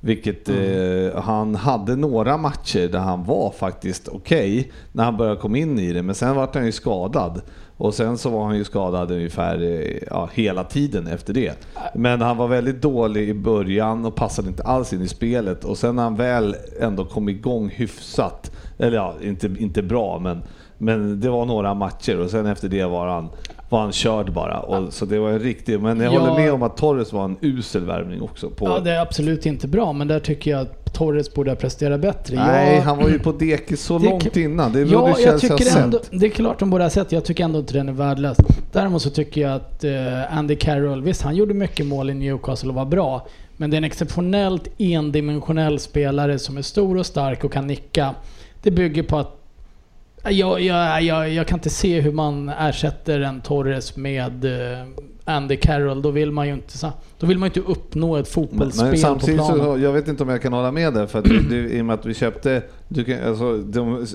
Vilket eh, han hade några matcher där han var faktiskt okej när han började komma in i det. Men sen var han ju skadad. Och sen så var han ju skadad ungefär eh, ja, hela tiden efter det. Men han var väldigt dålig i början och passade inte alls in i spelet. Och sen när han väl ändå kom igång hyfsat, eller ja, inte, inte bra men, men det var några matcher och sen efter det var han, var han körd bara. Och, så det var en riktig, men jag Ja. håller med om att Torres var en usel värvning också. På, Ja, det är absolut inte bra, men där tycker jag att Torres borde ha presterat bättre. Nej, jag, han var ju på dekis så Det- långt innan. Det Ja, borde jag tycker ändå, det är klart de borde ha sett. Jag tycker ändå inte den är värdelös. Däremot så tycker jag att eh, Andy Carroll, visst han gjorde mycket mål i Newcastle och var bra. Men det är en exceptionellt endimensionell spelare som är stor och stark och kan nicka. Det bygger på att jag, jag, jag, jag kan inte se hur man ersätter en Torres med eh, Andy Carroll. Då vill man ju inte, så- då vill man ju inte uppnå ett fotbollsspel men på samtidigt planen. så, jag vet inte om jag kan hålla med där för att det, i och med att vi köpte, du kan, alltså, de,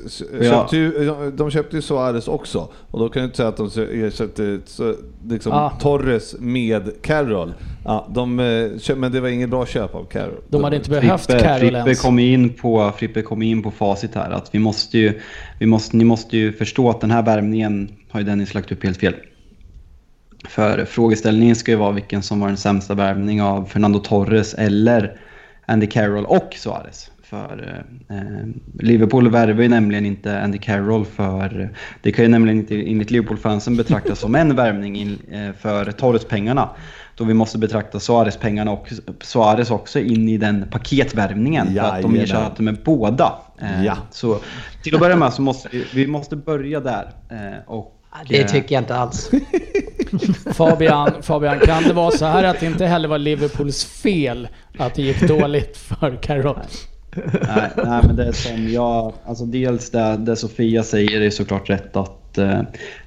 köpte ju, de köpte ju Suarez också och då kan du inte säga att de ersatte så, liksom, Ja. Torres med Carroll. Ja, de, eh, men det var inget bra köp av Carroll. De hade inte behövt Frippe, Carroll Frippe ens. kom in på, Frippe kom in på facit här att vi måste ju, vi måste, ni måste ju förstå att den här värvningen har ju Dennis lagt upp helt fel. För frågeställningen ska ju vara vilken som var den sämsta värvning av Fernando Torres eller Andy Carroll och Suarez. För eh, Liverpool värvar ju nämligen inte Andy Carroll för... Det kan ju nämligen inte enligt Liverpool-fansen betraktas som en värvning in, eh, för Torres-pengarna. Då vi måste betrakta Suarez-pengarna och Suarez också in i den paketvärvningen. För att de ersatte med båda. Eh, Ja. Så till att börja med så måste vi, vi måste börja där. Eh, och, Det tycker jag inte alls. [laughs] Fabian, Fabian, kan det vara så här att det inte heller var Liverpools fel att det gick dåligt för Carroll? nej, nej, men det är som jag... Alltså dels det, det Sofia säger är såklart rätt att eh,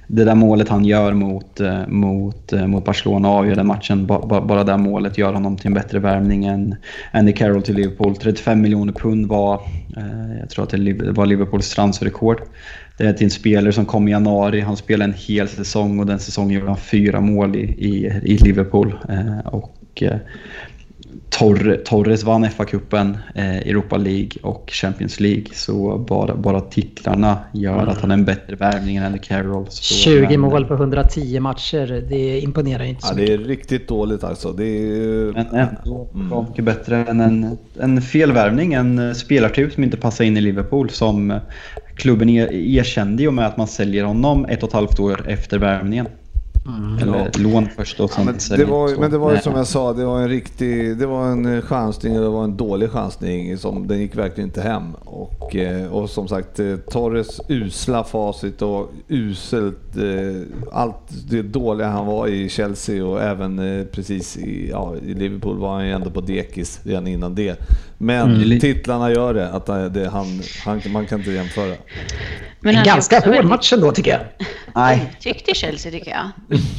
det där målet han gör mot, eh, mot, eh, mot Barcelona avgör den matchen. Ba, ba, bara det målet gör honom till en bättre värvning än Andy Carroll till Liverpool. 35 miljoner pund var, eh, jag tror att det var Liverpools transferrekord. Det är till en spelare som kom i januari. Han spelade en hel säsong och den säsongen gjorde han fyra mål i, i, i Liverpool. Eh, och, eh, Torre, Torres vann FA-cupen, eh, Europa League och Champions League. Så bara, bara titlarna gör att han är en bättre värvning än Andy Carroll. Så, 20 men- mål på 110 matcher, det imponerar inte så Ja, mycket. det är riktigt dåligt alltså. Det är, Men ändå bra mycket bättre än en, en felvärvning. En spelartyp som inte passar in i Liverpool. Som klubben er, erkände ju med att man säljer honom ett och ett halvt år efter värvningen. Eller lån först och Ja, sen men, det var, men det var ju som jag sa, det var en riktig, det var en eh, chansning och det var en dålig chansning. Som, den gick verkligen inte hem. Och, eh, och som sagt, eh, Torres usla facit och uselt, allt det dåliga han var i Chelsea och även precis i, ja, i Liverpool var han ju ändå på dekis redan innan det. Men Mm. titlarna gör det, att det, han, han, man kan inte jämföra. Men En ganska hård väldigt match ändå tycker jag. Nej, Tyckte Chelsea tycker jag.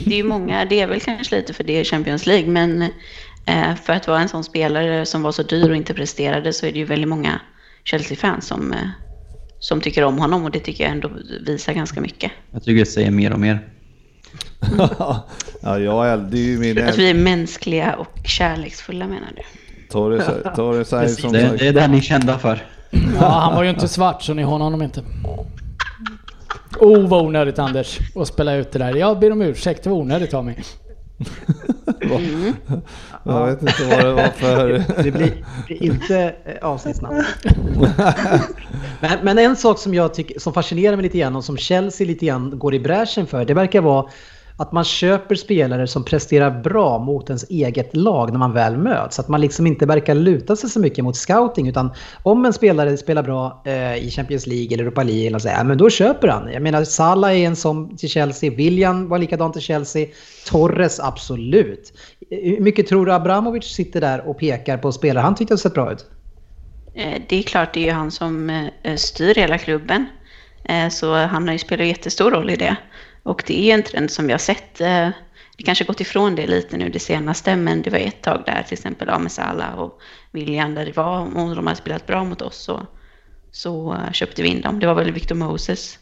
Det är ju många, det är väl kanske lite för det i Champions League, men eh, för att vara en sån spelare som var så dyr och inte presterade så är det ju väldigt många Chelsea-fans som, eh, som tycker om honom och det tycker jag ändå visar ganska mycket. jag tycker det säger mer och mer. [laughs] ja, jag är, det är ju min... Att vi är mänskliga och kärleksfulla menar du? Torres, Torres är som Det, sagt... det är det ni är kända för. Ja, han var ju inte svart så ni har honom inte. [laughs] Oh vad onödigt Anders att spela ut det där. Jag ber om ursäkt, det var onödigt av mig. [laughs] Jag vet inte vad det var för... Det blir, blir inte eh, avsnittsnamn. [laughs] men, men en sak som jag tycker som fascinerar mig lite grann och som Chelsea lite grann går i bräschen för. Det verkar vara att man köper spelare som presterar bra mot ens eget lag när man väl möts. Att man liksom inte verkar luta sig så mycket mot scouting utan om en spelare spelar bra eh, i Champions League eller Europa League eller så, ja, men då köper han. Jag menar Salah är en sån till Chelsea, William var likadant till Chelsea, Torres absolut. Hur mycket tror du Abramovic sitter där och pekar på spelare han tyckte sett bra ut? Eh, det är klart, det är ju han som eh, styr hela klubben. Eh, så han har ju spelat jättestor roll i det. Och det är ju en trend som vi har sett. eh, Det kanske gått ifrån det lite nu det senaste, men det var ett tag där till exempel ja, med och William där det var, om de hade spelat bra mot oss så, så eh, köpte vi in dem. Det var väl Victor Moses.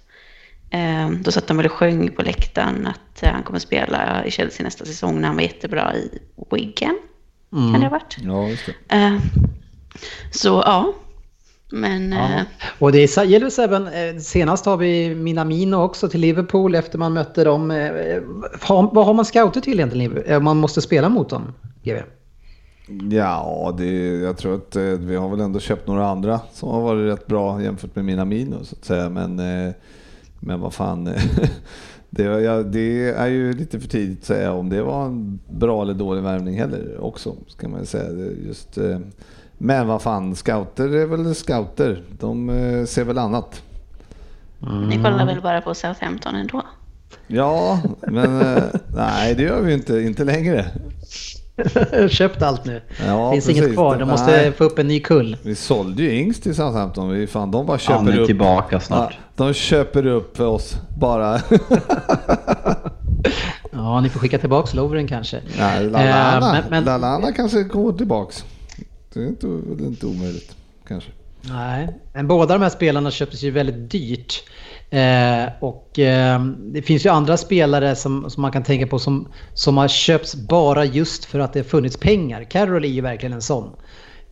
Eh, Då satt de väl och sjöng på läktaren att han kommer spela i Chelsea nästa säsong när han var jättebra i Wigan. Kan det ha varit? Ja, just det. Så ja. Men eh, Och det är- gäller även, eh, senast har vi Minamino också till Liverpool efter man mötte dem. Eh, vad har man scouter till egentligen? Man måste spela mot dem, GW. Ja, det, jag tror att vi har väl ändå köpt några andra som har varit rätt bra jämfört med mina minus så att säga. Men, men vad fan. [laughs] Det, ja, det är ju lite för tidigt att säga om det var en bra eller dålig värvning heller också. Ska man säga. Just, eh, men vad fan, scouter är väl scouter. De eh, ser väl annat. ni kollar väl bara på Southampton ändå? Ja, men eh, nej det gör vi inte, inte längre. [laughs] Köpt allt nu. Ja, Finns precis. inget kvar. De måste Nej. få upp en ny kull. Vi sålde ju Ings till Southampton. Vi, fan, de bara Han köper är upp. tillbaka snart. Ja, de köper upp för oss bara. [laughs] Ja, ni får skicka tillbaka Lovren kanske. Nej, Lallana, Eh, men- men- Lallana kanske går tillbaks. Det är inte, det är inte omöjligt kanske. Nej, men båda de här spelarna köptes ju väldigt dyrt. Eh, och eh, det finns ju andra spelare som, som man kan tänka på som, som har köpts bara just för att det har funnits pengar. Carroll är ju verkligen en sån.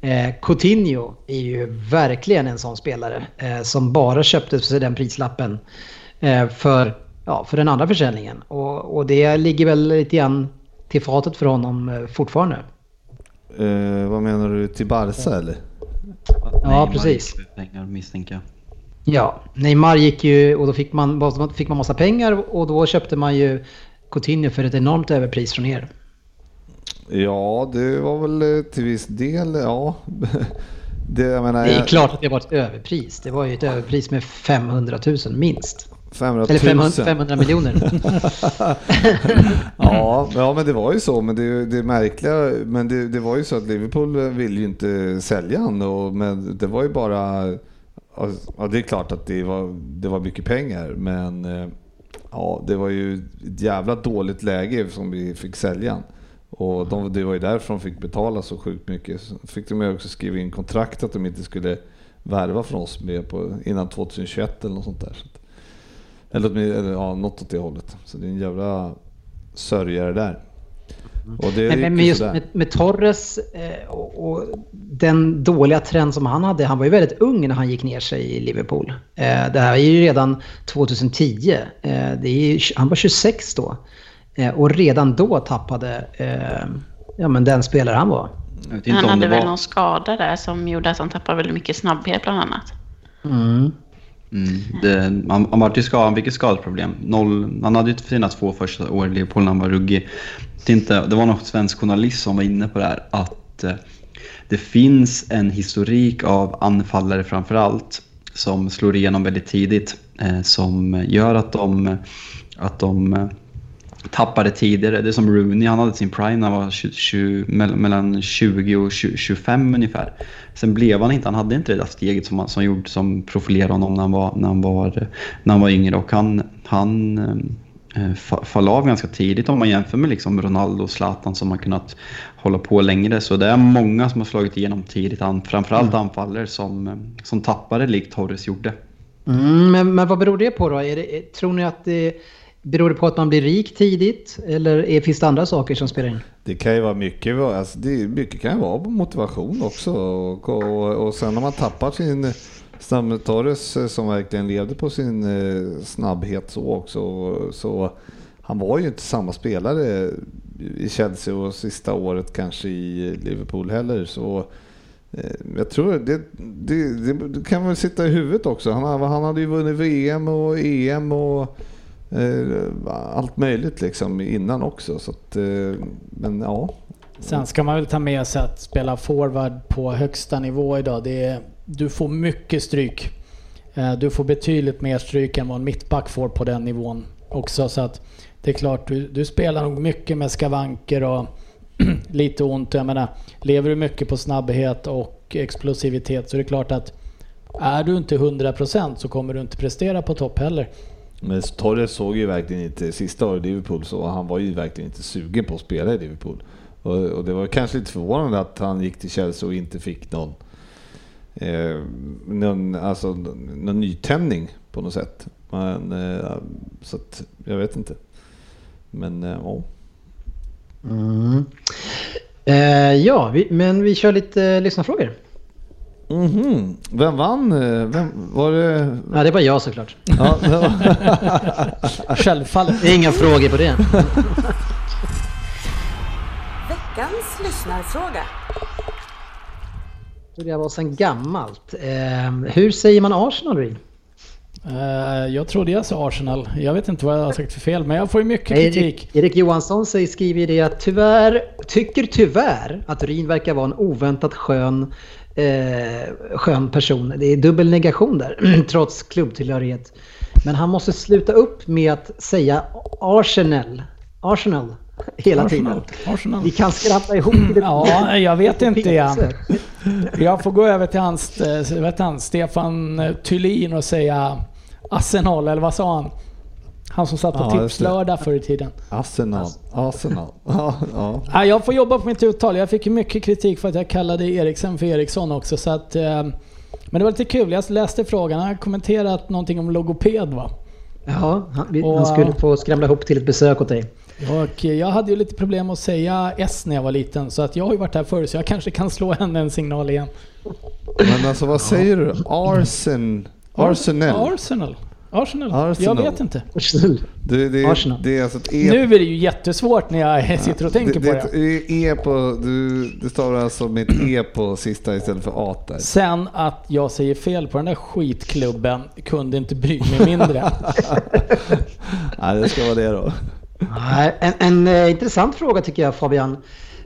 Eh, Coutinho är ju verkligen en sån spelare eh, som bara köptes för den prislappen eh, för, ja, för den andra försäljningen. Och, och det ligger väl lite grann till fatet för honom eh, fortfarande. Eh, vad menar du, till Barca eller? Ja, precis. Pengar misstänker jag. Ja, Neymar gick ju och då fick man, fick man massa pengar och då köpte man ju Coutinho för ett enormt överpris från er. Ja, det var väl eh, till viss del, ja. [laughs] Det, jag menar, Det är klart att det var ett överpris. Det var ju ett överpris med 500 000 minst. 500 000. Eller 500, 500 miljoner. [laughs] ja, ja, men det var ju så. Men det, det märkliga, men det, det var ju så att Liverpool ville ju inte sälja han. Och, men det var ju bara, ja det är klart att det var, det var mycket pengar. Men, eh, Ja, det var ju ett jävla dåligt läge som vi fick sälja han. Och de, det var ju därför de fick betala så sjukt mycket. Så fick de ju också skriva in kontrakt att de inte skulle värva från oss med på, innan 2021 eller något sånt där. Så eller, eller ja, något åt det hållet. Så det är en jävla sörjare där. Och det Men, men, just med, med Torres eh, och, och den dåliga trend som han hade. Han var ju väldigt ung när han gick ner sig i Liverpool. Eh, det här är ju redan 2010. Eh, det är ju, han var 26 då. Eh, och redan då tappade eh, ja, men den spelare han var. Jag vet inte Han om hade det väl var... någon skada där som gjorde att han tappade väldigt mycket snabbhet bland annat. Mm. Mm, det, han, han, var ju skad, han fick ett skadeproblem. Noll, han hade ju sina två första år i Liverpool när han var ruggig. Inte, det var någon svensk journalist som var inne på det här att eh, det finns en historik av anfallare framför allt som slår igenom väldigt tidigt. Eh, som gör att de, att de eh, tappade tidigare. Det är som Rooney, han hade sin prime när han var 20, 20, mell- mellan 20 och 20, 25 ungefär. Sen blev han inte, han hade inte det där steget som, som, gjorde, som profilerade honom när han var, när han var, när han var yngre. Och han, han eh, fa- fall av ganska tidigt om man jämför med liksom Ronaldo och Zlatan som har kunnat hålla på längre. Så det är många som har slagit igenom tidigt, framförallt anfallare som, som tappade likt Torres gjorde. Mm, men, men vad beror det på då? Det, tror ni att det beror det på att man blir rik tidigt? Eller är, finns det andra saker som spelar in? Det kan ju vara mycket, alltså det, mycket kan ju vara motivation också. Och, och, och sen när man tappar sin Torres som verkligen levde på sin eh, snabbhet så också. Så han var ju inte samma spelare i Chelsea och sista året kanske i Liverpool heller. Så eh, jag tror det, det, det, det kan väl sitta i huvudet också. Han, han hade ju vunnit VM och EM och Eh, allt möjligt liksom innan också. Så att, eh, men ja. Sen ska man väl ta med sig att spela forward på högsta nivå idag. Det är, du får mycket stryk. Eh, du får betydligt mer stryk än vad en mittback får på den nivån också. Så att det är klart, du, du spelar nog mycket med skavanker och [clears throat] lite ont. Jag menar, lever du mycket på snabbhet och explosivitet så är det klart att är du inte 100% så kommer du inte prestera på topp heller. Men Torres såg ju verkligen inte sista året i Liverpool så han var ju verkligen inte sugen på att spela i Liverpool. Och, och det var kanske lite förvånande att han gick till Chelsea och inte fick någon, eh, någon, alltså, någon nytändning på något sätt. Men, eh, så att, jag vet inte. Men eh, ja. Mm. Eh, ja, vi, men vi kör lite eh, lyssnarfrågor. Mhm. Vem vann? Vem, var det... Ja, det var jag såklart. Ja, det var... [laughs] Självfallet. Det är inga frågor på det. Veckans lyssnarfråga. Det var sen gammalt. Eh, hur säger man Arsenal, Reed? Eh, Jag trodde jag sa Arsenal. Jag vet inte vad jag har sagt för fel, men jag får ju mycket Erik, kritik. Erik Johansson säger, skriver ju det att tyvärr, tycker tyvärr att Ryn verkar vara en oväntat skön, eh, skön person. Det är dubbel negation där, [clears throat] trots klubbtillhörighet. Men han måste sluta upp med att säga Arsenal, Arsenal hela Arsenal. tiden. Arsenal. Vi kan skratta ihop det. Ja, jag vet inte igen. Pinse. Jag får gå över till hans, eh, vet han, Stefan eh, Thulin och säga Arsenal, eller vad sa han? Han som satt på Ja. Tipslördag förr i tiden. Arsenal. Arsenal. [laughs] Ja, ja. Ja, jag får jobba på mitt uttal. Jag fick mycket kritik för att jag kallade Eriksen för Eriksson också. Så att, eh, men det var lite kul. Jag läste frågan. Han har kommenterat någonting om logoped va? Ja, han, Och- han skulle få skramla ihop till ett besök åt dig. Och jag hade ju lite problem att säga S när jag var liten. Så att jag har ju varit här förr så jag kanske kan slå henne en signal igen. Men alltså vad säger du? Arsen... Arsenal? Arsenal. Arsenal. Arsenal. Jag vet inte. Det, det, Arsenal. det är alltså ett E... Nu är det ju jättesvårt när jag sitter och tänker det, på det, det. är E på... Du, det står alltså med ett E på sista istället för A där. Sen att jag säger fel på den där skitklubben kunde inte bry mig mindre. [laughs] Nej, det ska vara det då. Nej, En, en eh, intressant fråga tycker jag Fabian.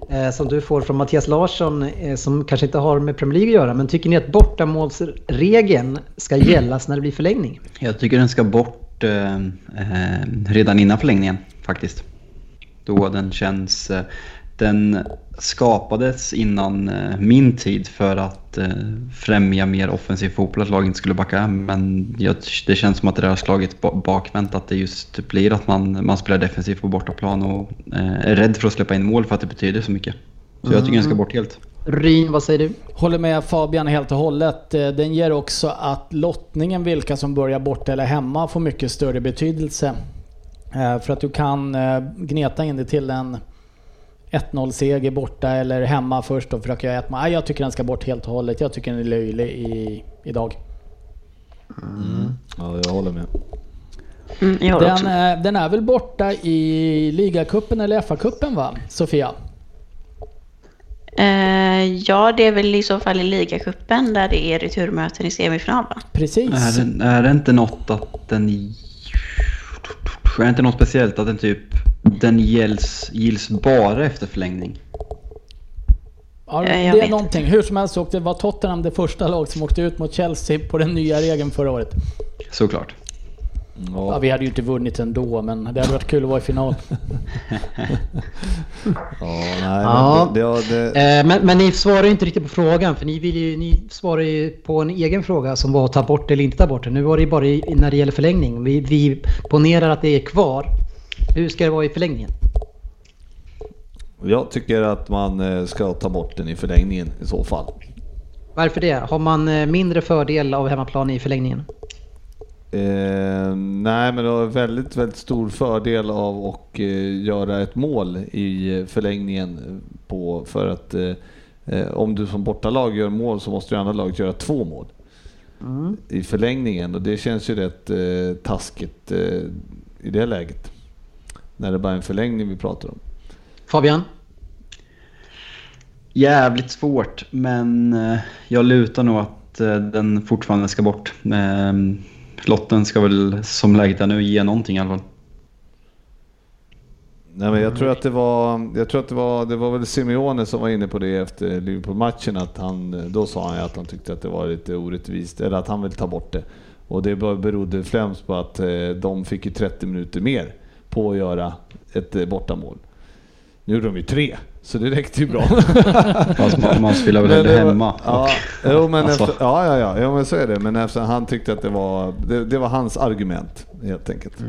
Eh, som du får från Mattias Larsson eh, som kanske inte har med Premier League att göra. Men tycker ni att bortamålsregeln ska gälla när det blir förlängning? Jag tycker den ska bort eh, eh, redan innan förlängningen faktiskt. Då den känns, eh, den skapades innan eh, min tid för att eh, främja mer offensiv fotboll, att laget inte skulle backa hem. Men jag, det känns som att det där har slagit ba- bakvänt, att det just blir att man, man spelar defensivt på bortaplan och eh, är rädd för att släppa in mål för att det betyder så mycket. Så jag tycker den ska bort helt. Ryn, vad säger du? Håller med Fabian helt och hållet. Den ger också att lottningen, vilka som börjar borta eller hemma, får mycket större betydelse. För att du kan gneta in det till en 1-0-seger borta eller hemma först och försöka göra ett mål. Jag tycker den ska bort helt och hållet. Jag tycker den är löjlig i, idag. Ja, jag håller med. Mm, jag håller Den, med. eh, den är väl borta i ligacupen eller FA-cupen va, Sofia? Eh, ja, det är väl i så fall i ligacupen där det är returmöten i semifinal va? Precis. Är det, är det inte något att den... Är det inte något speciellt att den typ... Den gills, gills bara efter förlängning? Ja, det är vet någonting. Hur som helst så åkte, var Tottenham det första lag som åkte ut mot Chelsea på den nya regeln förra året. Såklart. Ja, vi hade ju inte vunnit ändå, men det hade varit kul att vara i final. [laughs] Ja, nej, Ja. men det, det, det, men, men ni svarar ju inte riktigt på frågan för ni, vill ju, ni svarar ju på en egen fråga som var att ta bort eller inte ta bort det. Nu var det ju bara i, när det gäller förlängning. Vi, vi ponerar att det är kvar. Hur ska det vara i förlängningen? jag tycker att man eh, ska ta bort den i förlängningen i så fall. Varför det? Har man eh, mindre fördel av hemmaplan i förlängningen? Eh, nej, men det har väldigt, väldigt stor fördel av att eh, göra ett mål i förlängningen på, för att eh, om du som bortalag gör mål så måste ju andra laget göra två mål i förlängningen och det känns ju rätt taskigt i det läget. När det bara är en förlängning vi pratar om. Fabian? Jävligt svårt, men eh, jag lutar nog att eh, den fortfarande ska bort. Eh, Lotten ska väl, som läget är nu, ge någonting i alla fall. Nej, men jag tror att det var, jag tror att det var, det var väl Simeone som var inne på det efter Liverpool-matchen, att han, då sa han att han tyckte att det var lite orättvist, eller att han vill ta bort det. Och det berodde främst på att eh, de fick ju 30 minuter mer på att göra ett eh, bortamål. Nu gjorde de ju tre, så det räckte ju bra. [laughs] Fast man, man spelar väl hellre hemma. Ja, Och- jo, men Alltså. efter, ja, ja, ja, ja, men så är det. Men efter, han tyckte att det var, det, det var hans argument helt enkelt.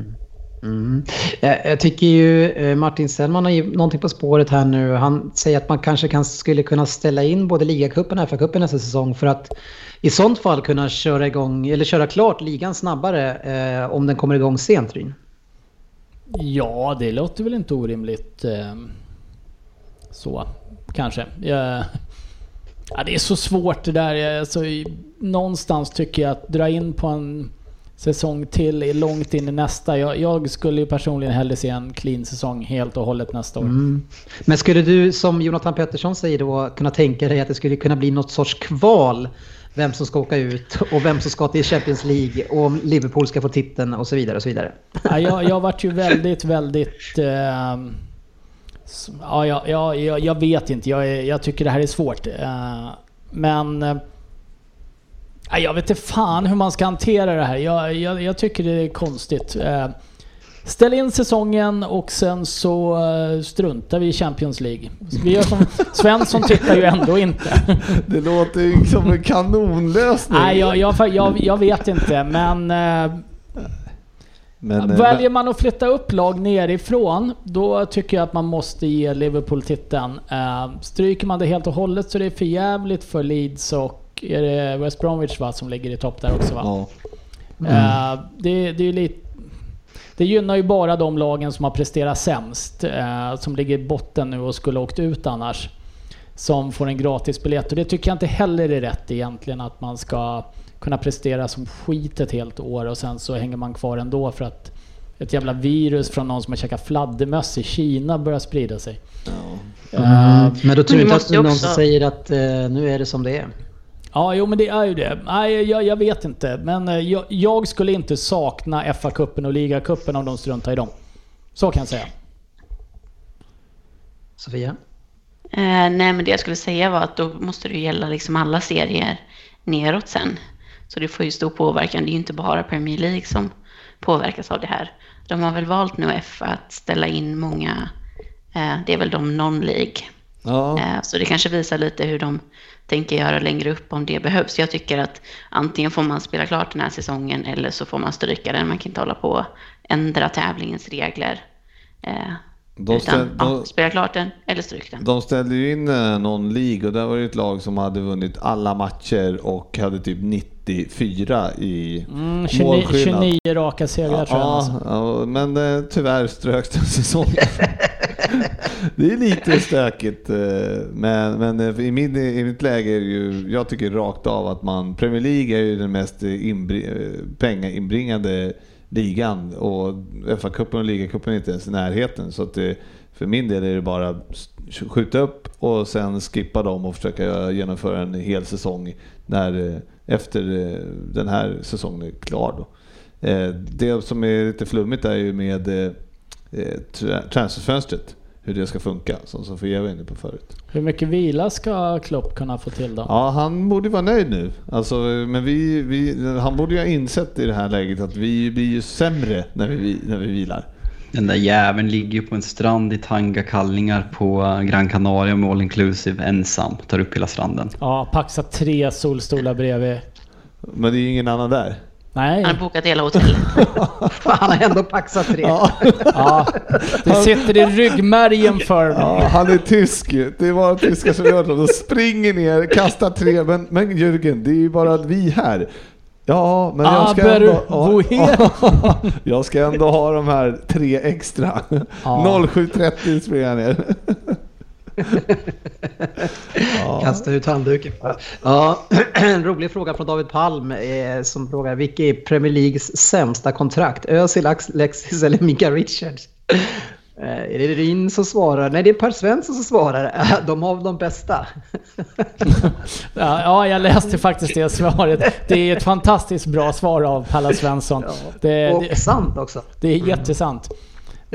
Mm. Jag, jag tycker ju eh, Martin Sellman har ju någonting på spåret här nu. Han säger att man kanske kan, skulle kunna ställa in både ligacupen och FA-cupen nästa säsong för att i sånt fall kunna köra igång, eller köra klart ligan snabbare eh, om den kommer igång sent Ryn. Ja, det låter väl inte orimligt. Eh, så, kanske. Ja, ja, det är så svårt det där. Alltså, någonstans tycker jag att dra in på en säsong till är långt in i nästa. Jag, jag skulle ju personligen hellre se en clean säsong helt och hållet nästa år. Mm. Men skulle du som Jonathan Pettersson säger då kunna tänka dig att det skulle kunna bli något sorts kval? Vem som ska åka ut och vem som ska till Champions League och om Liverpool ska få titeln och så vidare och så vidare. Ja, jag, jag vart ju väldigt, väldigt... Eh, ja, ja, ja, jag, jag vet inte. Jag, jag tycker det här är svårt. Eh, men... Eh, jag vet inte fan hur man ska hantera det här. Jag, jag, jag tycker det är konstigt. Eh, ställ in säsongen och sen så eh, struntar vi i Champions League. Vi gör som, Svensson tittar ju ändå inte. [laughs] Det låter ju som en kanonlösning. Nej, jag, jag, jag, jag vet inte. Men... Eh, men, eh, Väljer man att flytta upp lag nerifrån, då tycker jag att man måste ge Liverpool titeln. Stryker man det helt och hållet så är det för jävligt för Leeds och är det West Bromwich va, som ligger i topp där också va? ja. Eh, det, det är lite... Det gynnar ju bara de lagen som har presterat sämst, eh, som ligger i botten nu och skulle ha åkt ut annars. Som får en gratis biljett. Och det tycker jag inte heller är rätt egentligen, att man ska kunna prestera som skit ett helt år och sen så hänger man kvar ändå för att ett jävla virus från någon som har käkat fladdermöss i Kina börjar sprida sig. Eh, Mm. Men då tror jag inte att någon också- säger att eh, nu är det som det är. Ja, jo men det är ju det. Nej, jag, jag vet inte. Men eh, jag, jag skulle inte sakna FA-cupen och ligacupen om de struntar i dem. Så kan jag säga. Sofia? Eh, nej, men det jag skulle säga var att då måste det gälla liksom alla serier neråt sen. Så det får ju stor påverkan. Det är ju inte bara Premier League som påverkas av det här. De har väl valt nu F att ställa in många Eh, Det är väl de non-League. Ja. Eh, Så det kanske visar lite hur de tänker göra längre upp om det behövs. Jag tycker att antingen får man spela klart den här säsongen eller så får man stryka den. Man kan inte hålla på och ändra tävlingens regler. Eh, De utan ställ- ja, de- spela klart den eller stryk den. De ställde ju in eh, någon League och där var det ett lag som hade vunnit alla matcher och hade typ 94 i Mm, 29, målskillnad. 29 raka segrar tror jag. Ja, Alltså. ja, men eh, tyvärr ströks den säsongen. [laughs] det är lite stökigt. Eh, men, men eh, i, min, i mitt läge är det ju, jag tycker rakt av att man, Premier League är ju den mest eh, pengainbringande ligan och FA-cupen och ligacupen är inte ens i närheten. Så att det, för min del är det bara skjuta upp och sen skippa dem och försöka genomföra en hel säsong när, efter den här säsongen är klar. Då. Det som är lite flummigt är ju med transferfönstret. Hur det ska funka, som Sofia var inne på förut. Hur mycket vila ska Klopp kunna få till då? Ja, han borde vara nöjd nu. Alltså, men vi, vi, han borde ju ha insett i det här läget att vi blir ju sämre när vi, när vi vilar. Den där jäveln ligger ju på en strand i tanga-kallingar på Gran Canaria med all inclusive ensam. Tar upp hela stranden. Ja, paxa tre solstolar bredvid. Men det är ju ingen annan där. Nej, Han har bokat hela hotellet. [laughs] Han har ändå paxat tre. ja, det sitter i ryggmärgen för mig. Ja, han är tysk. Det är bara tyskar som gör det. De springer ner, kastar tre. Men, men Jörgen, det är ju bara vi här. Ja, men jag ska Aber ändå... woher? [laughs] Jag ska ändå ha de här tre extra. Ja. 07.30 springer jag ner. [laughs] Kasta ut handduken. Ja, en [clears throat] rolig fråga från David Palm eh, som frågar vilka är Premier Leagues sämsta kontrakt? Özil, Alexis eller Mika Richards? Eh, är det Rin som svarar? Nej, det är Per Svensson som svarar. [laughs] De har de bästa. [laughs] Ja, ja, jag läste faktiskt det svaret. Det är ett fantastiskt bra svar av Palla Svensson. Det, Och det, sant också. det är jättesant.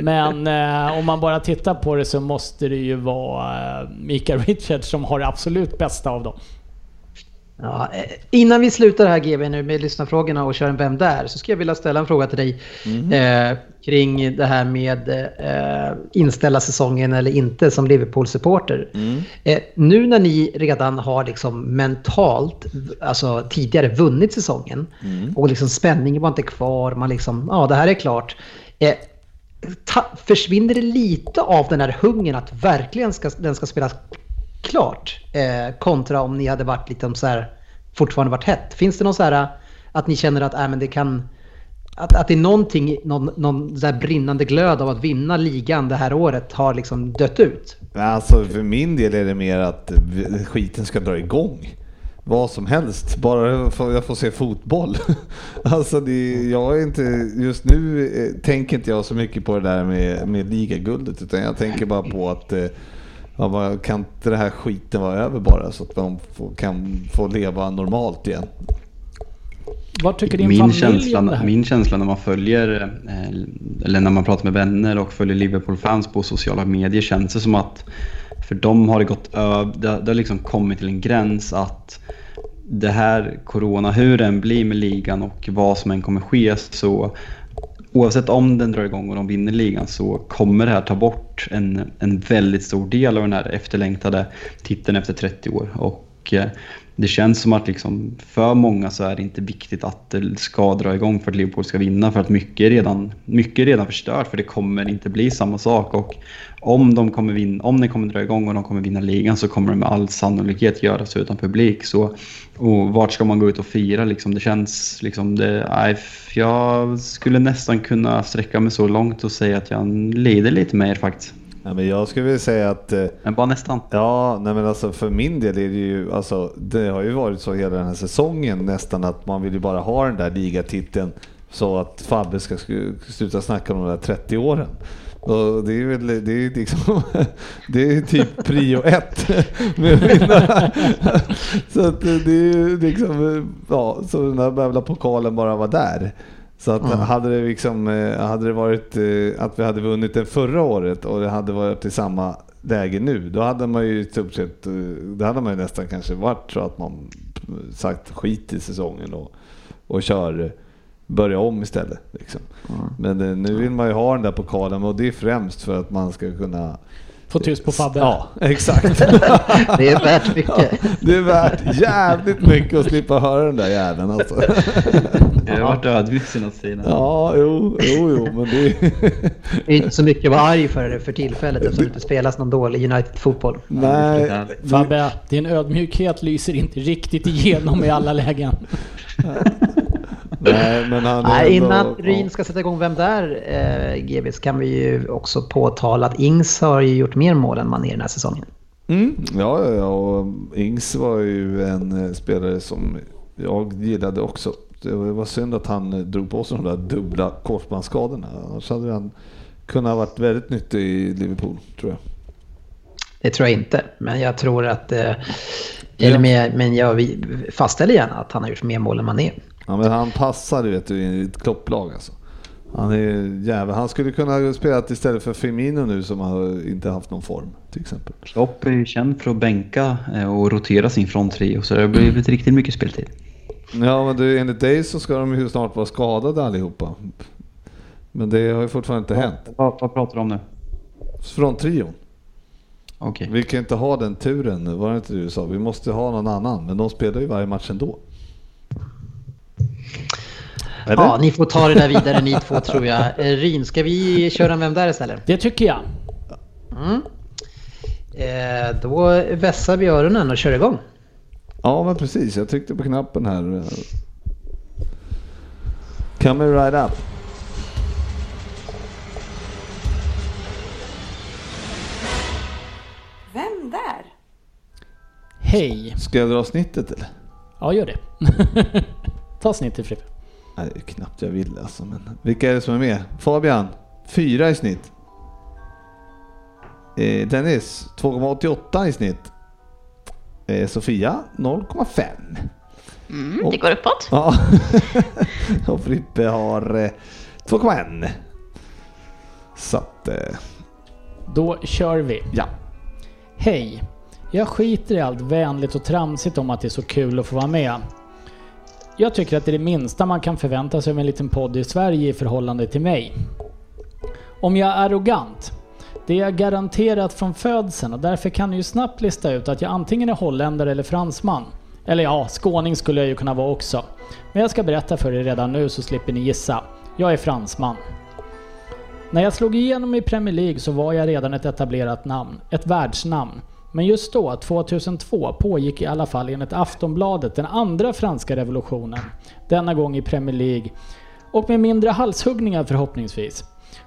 Men eh, om man bara tittar på det så måste det ju vara eh, Mika Richards som har det absolut bästa av dem. Ja, eh, innan vi slutar här GB nu med lyssnarfrågorna och kör en Vem där? Så skulle jag vilja ställa en fråga till dig eh, kring det här med eh, inställa säsongen eller inte som Liverpool-supporter. Eh, nu när ni redan har liksom mentalt, alltså tidigare vunnit säsongen och liksom spänningen var inte kvar, man liksom, ja det här är klart. Ta, försvinner det lite av den här hungern att verkligen ska, den ska spelas klart eh, kontra om ni hade varit lite så här, fortfarande varit hett? Finns det någon så här att ni känner att äh, men det kan att, att det är någonting, någon, någon så här brinnande glöd av att vinna ligan det här året har liksom dött ut? Alltså för min del är det mer att skiten ska dra igång. Vad som helst, bara jag får- se fotboll. [laughs] Alltså det, jag är inte, just nu eh, tänker inte jag så mycket på det där med, med ligaguldet utan jag tänker bara på att eh, ja, kan inte det här skiten vara över bara så att de får, kan få leva normalt igen. Vad tycker din Min familj känsla, om det här? min känsla när man följer, eh, eller när man pratar med vänner och följer Liverpool-fans på sociala medier känns det som att för dem har det gått över, det, har- det har liksom kommit till en gräns att det här corona, hur den blir med ligan och vad som än kommer ske så oavsett om den drar igång och de vinner ligan så kommer det här ta bort en, en väldigt stor del av den här efterlängtade titeln efter 30 år. Och och eh, det känns som att liksom för många så är det inte viktigt att det ska dra igång för att Liverpool ska vinna för att mycket är redan, mycket är redan förstört för det kommer inte bli samma sak. Och om de kommer vinna, om den kommer dra igång och de kommer vinna ligan så kommer det med all sannolikhet göras utan publik. Så, och vart ska man gå ut och fira liksom? Det känns liksom det, jag skulle nästan kunna sträcka mig så långt och säga att jag lider lite med er faktiskt. Ja, men jag skulle vilja säga att eh, Men bara nästan. Ja, nej men alltså för min del är det ju, alltså det har ju varit så hela den här säsongen nästan att man vill ju bara ha den där ligatiteln så att Fabbe ska sk- sluta snacka om de där 30 åren. Och det är väl, det är liksom, [laughs] det är typ prio ett [laughs] med att vinna. [laughs] Så att det är ju liksom, ja, så den där jävla pokalen bara var där. Så att hade det liksom, eh, hade det varit eh, att vi hade vunnit den förra året och det hade varit i samma läge nu, då hade man ju stort sett, eh, då hade man ju nästan kanske varit så att man sagt skit i säsongen och, och kör, börja om istället. Liksom. Men eh, nu vill man ju ha den där pokalen och det är främst för att man ska kunna Få tyst på Fabbe. Ja, exakt. [laughs] Det är värt [laughs] mycket. Det är värt jävligt mycket att slippa höra den där jäveln alltså. [laughs] Jag har varit ödmjuk senaste tiden. Ja, jo, jo, jo, men det Det är inte så mycket att vara arg för det för tillfället eftersom det inte spelas någon dålig United-fotboll. Nej, Fabbe, din ödmjukhet lyser inte riktigt igenom i alla lägen. Nej, men han Nej, ändå- innan Ryn ska sätta igång Vem där? Eh, GB så kan vi ju också påtala att Ings har ju gjort mer mål än man i den här säsongen. Mm, ja, ja, ja, och Ings var ju en eh, spelare som jag gillade också. Det var synd att han eh, drog på sig de där dubbla korsbandsskadorna. Annars hade han kunnat varit väldigt nyttig i Liverpool, tror jag. Det tror jag inte, men jag tror att... Eh, eller med, men jag vi fastställer gärna att han har gjort mer mål än man är. Ja, men han passar vet du, i ett klopplag alltså. Han är jävel. Han skulle kunna spela istället för Firmino nu som har inte haft någon form till exempel. Klopp är ju känd för att bänka eh, och rotera sin fronttrio så det har blivit riktigt mycket speltid. Ja, men du, enligt dig så ska de ju snart vara skadade allihopa. Men det har ju fortfarande inte hänt. Vad, vad pratar du om nu? Från trion. Okej. Vi kan inte ha den turen, var det inte du sa? Vi måste ha någon annan, men de spelar ju varje match ändå. Ja, ni får ta det där vidare ni två tror jag. [laughs] Eh, Ryn, ska vi köra en Vem där istället? Det tycker jag. Mm. Eh, då vässar vi öronen och kör igång. Ja, men precis. Jag tryckte på knappen här. Coming right up. Vem där? Hej. Ska jag dra snittet eller? Ja, gör det. [laughs] Ta snittet Frippe. Nej, det är knappt jag vill alltså. Men vilka är det som är med? Fabian, fyra i snitt. Eh, Dennis, 2,88 i snitt. Eh, Sofia, 0,5. Mm, det går uppåt. Ja. [laughs] och Frippe har eh, 2,1. Så att, eh, Då kör vi. ja. Hej! Jag skiter i allt vänligt och tramsigt om att det är så kul att få vara med. Jag tycker att det är det minsta man kan förvänta sig av en liten podd i Sverige i förhållande till mig. Om jag är arrogant? Det är jag garanterat från födseln och därför kan ni ju snabbt lista ut att jag antingen är holländare eller fransman. Eller ja, skåning skulle jag ju kunna vara också. Men jag ska berätta för er redan nu så slipper ni gissa. Jag är fransman. När jag slog igenom i Premier League så var jag redan ett etablerat namn, ett världsnamn. Men just då, 2002, pågick i alla fall enligt Aftonbladet den andra franska revolutionen. Denna gång i Premier League. Och med mindre halshuggningar förhoppningsvis.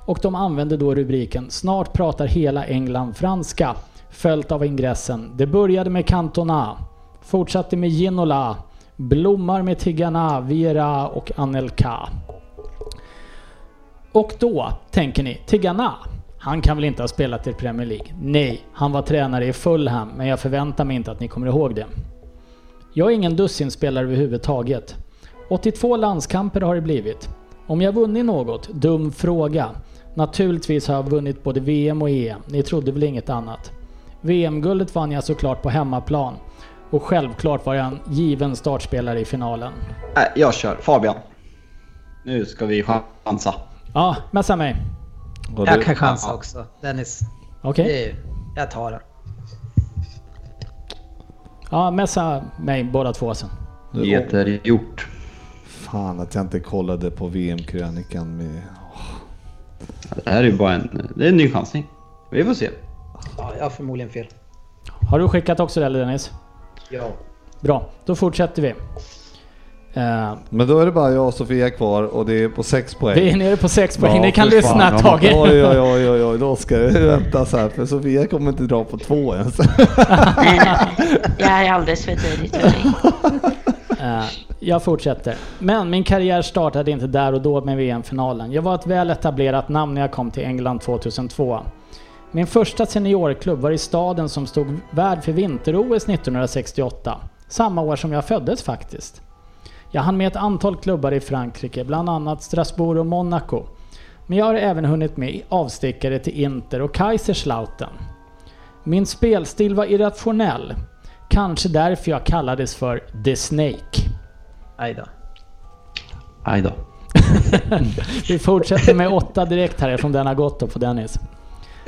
Och de använde då rubriken “Snart pratar hela England franska” följt av ingressen “Det började med Cantona, fortsatte med Ginola, blommar med Tigana, Viera och Anelka”. Och då tänker ni, Tigana, han kan väl inte ha spelat i Premier League? Nej, han var tränare i Fulham, men jag förväntar mig inte att ni kommer ihåg det. Jag är ingen dussinspelare överhuvudtaget. 82 landskamper har det blivit. Om jag vunnit något? Dum fråga. Naturligtvis har jag vunnit både VM och EM. Ni trodde väl inget annat? VM-guldet vann jag såklart på hemmaplan. Och självklart var jag en given startspelare i finalen. Nej, jag kör. Fabian. Nu ska vi chansa. Ja, messa mig. Och Jag du- kan chansa också. Dennis, Okej? det, jag tar den. Ja, messa mig båda två sen. du- Jättegjort. Fan att jag inte kollade på VM-krönikan med... Det här är ju bara en, det är en ny chansning. Vi får se. Ja, jag har förmodligen fel. Har du skickat också det eller Dennis? Ja. Bra, då fortsätter vi. Eh, Men då är det bara jag och Sofia kvar och det är på sex poäng. vi är nere på 6 poäng, Ja, ni kan lyssna ett tag. Oj, oj, oj, oj, oj, då ska det vänta här för Sofia kommer inte dra på två ens. Nej, [laughs] nej. Jag är alldeles för tidigt för mig. [laughs] Eh, jag fortsätter. Men min karriär startade inte där och då med VM-finalen. Jag var ett väl etablerat namn när jag kom till England 2002. Min första seniorklubb var i staden som stod värd för vinter-OS 1968. Samma år som jag föddes faktiskt. Jag hann med ett antal klubbar i Frankrike, bland annat Strasbourg och Monaco. Men jag har även hunnit med avstickare till Inter och Kaiserslautern. Min spelstil var irrationell. Kanske därför jag kallades för The Snake. Aj då. Aj då. [laughs] Vi fortsätter med åtta direkt här eftersom den har gått då på Dennis.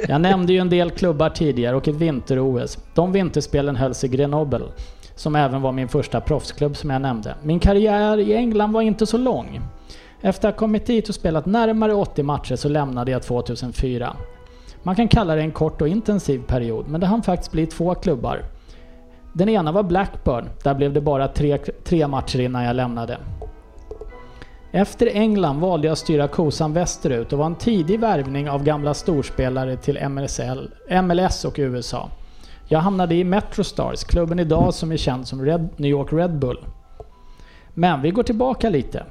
Jag nämnde ju en del klubbar tidigare och ett vinter-OS. De vinterspelen hölls i Grenoble, som även var min första proffsklubb som jag nämnde. Min karriär i England var inte så lång. Efter att ha kommit dit och spelat närmare 80 matcher så lämnade jag 2004. Man kan kalla det en kort och intensiv period, men det hann faktiskt bli två klubbar. Den ena var Blackburn, där blev det bara tre, tre matcher innan jag lämnade. Efter England valde jag att styra kosan västerut och var en tidig värvning av gamla storspelare till MSL, MLS och USA. Jag hamnade i Metrostars, klubben idag som är känd som Red, New York Red Bull. Men vi går tillbaka lite.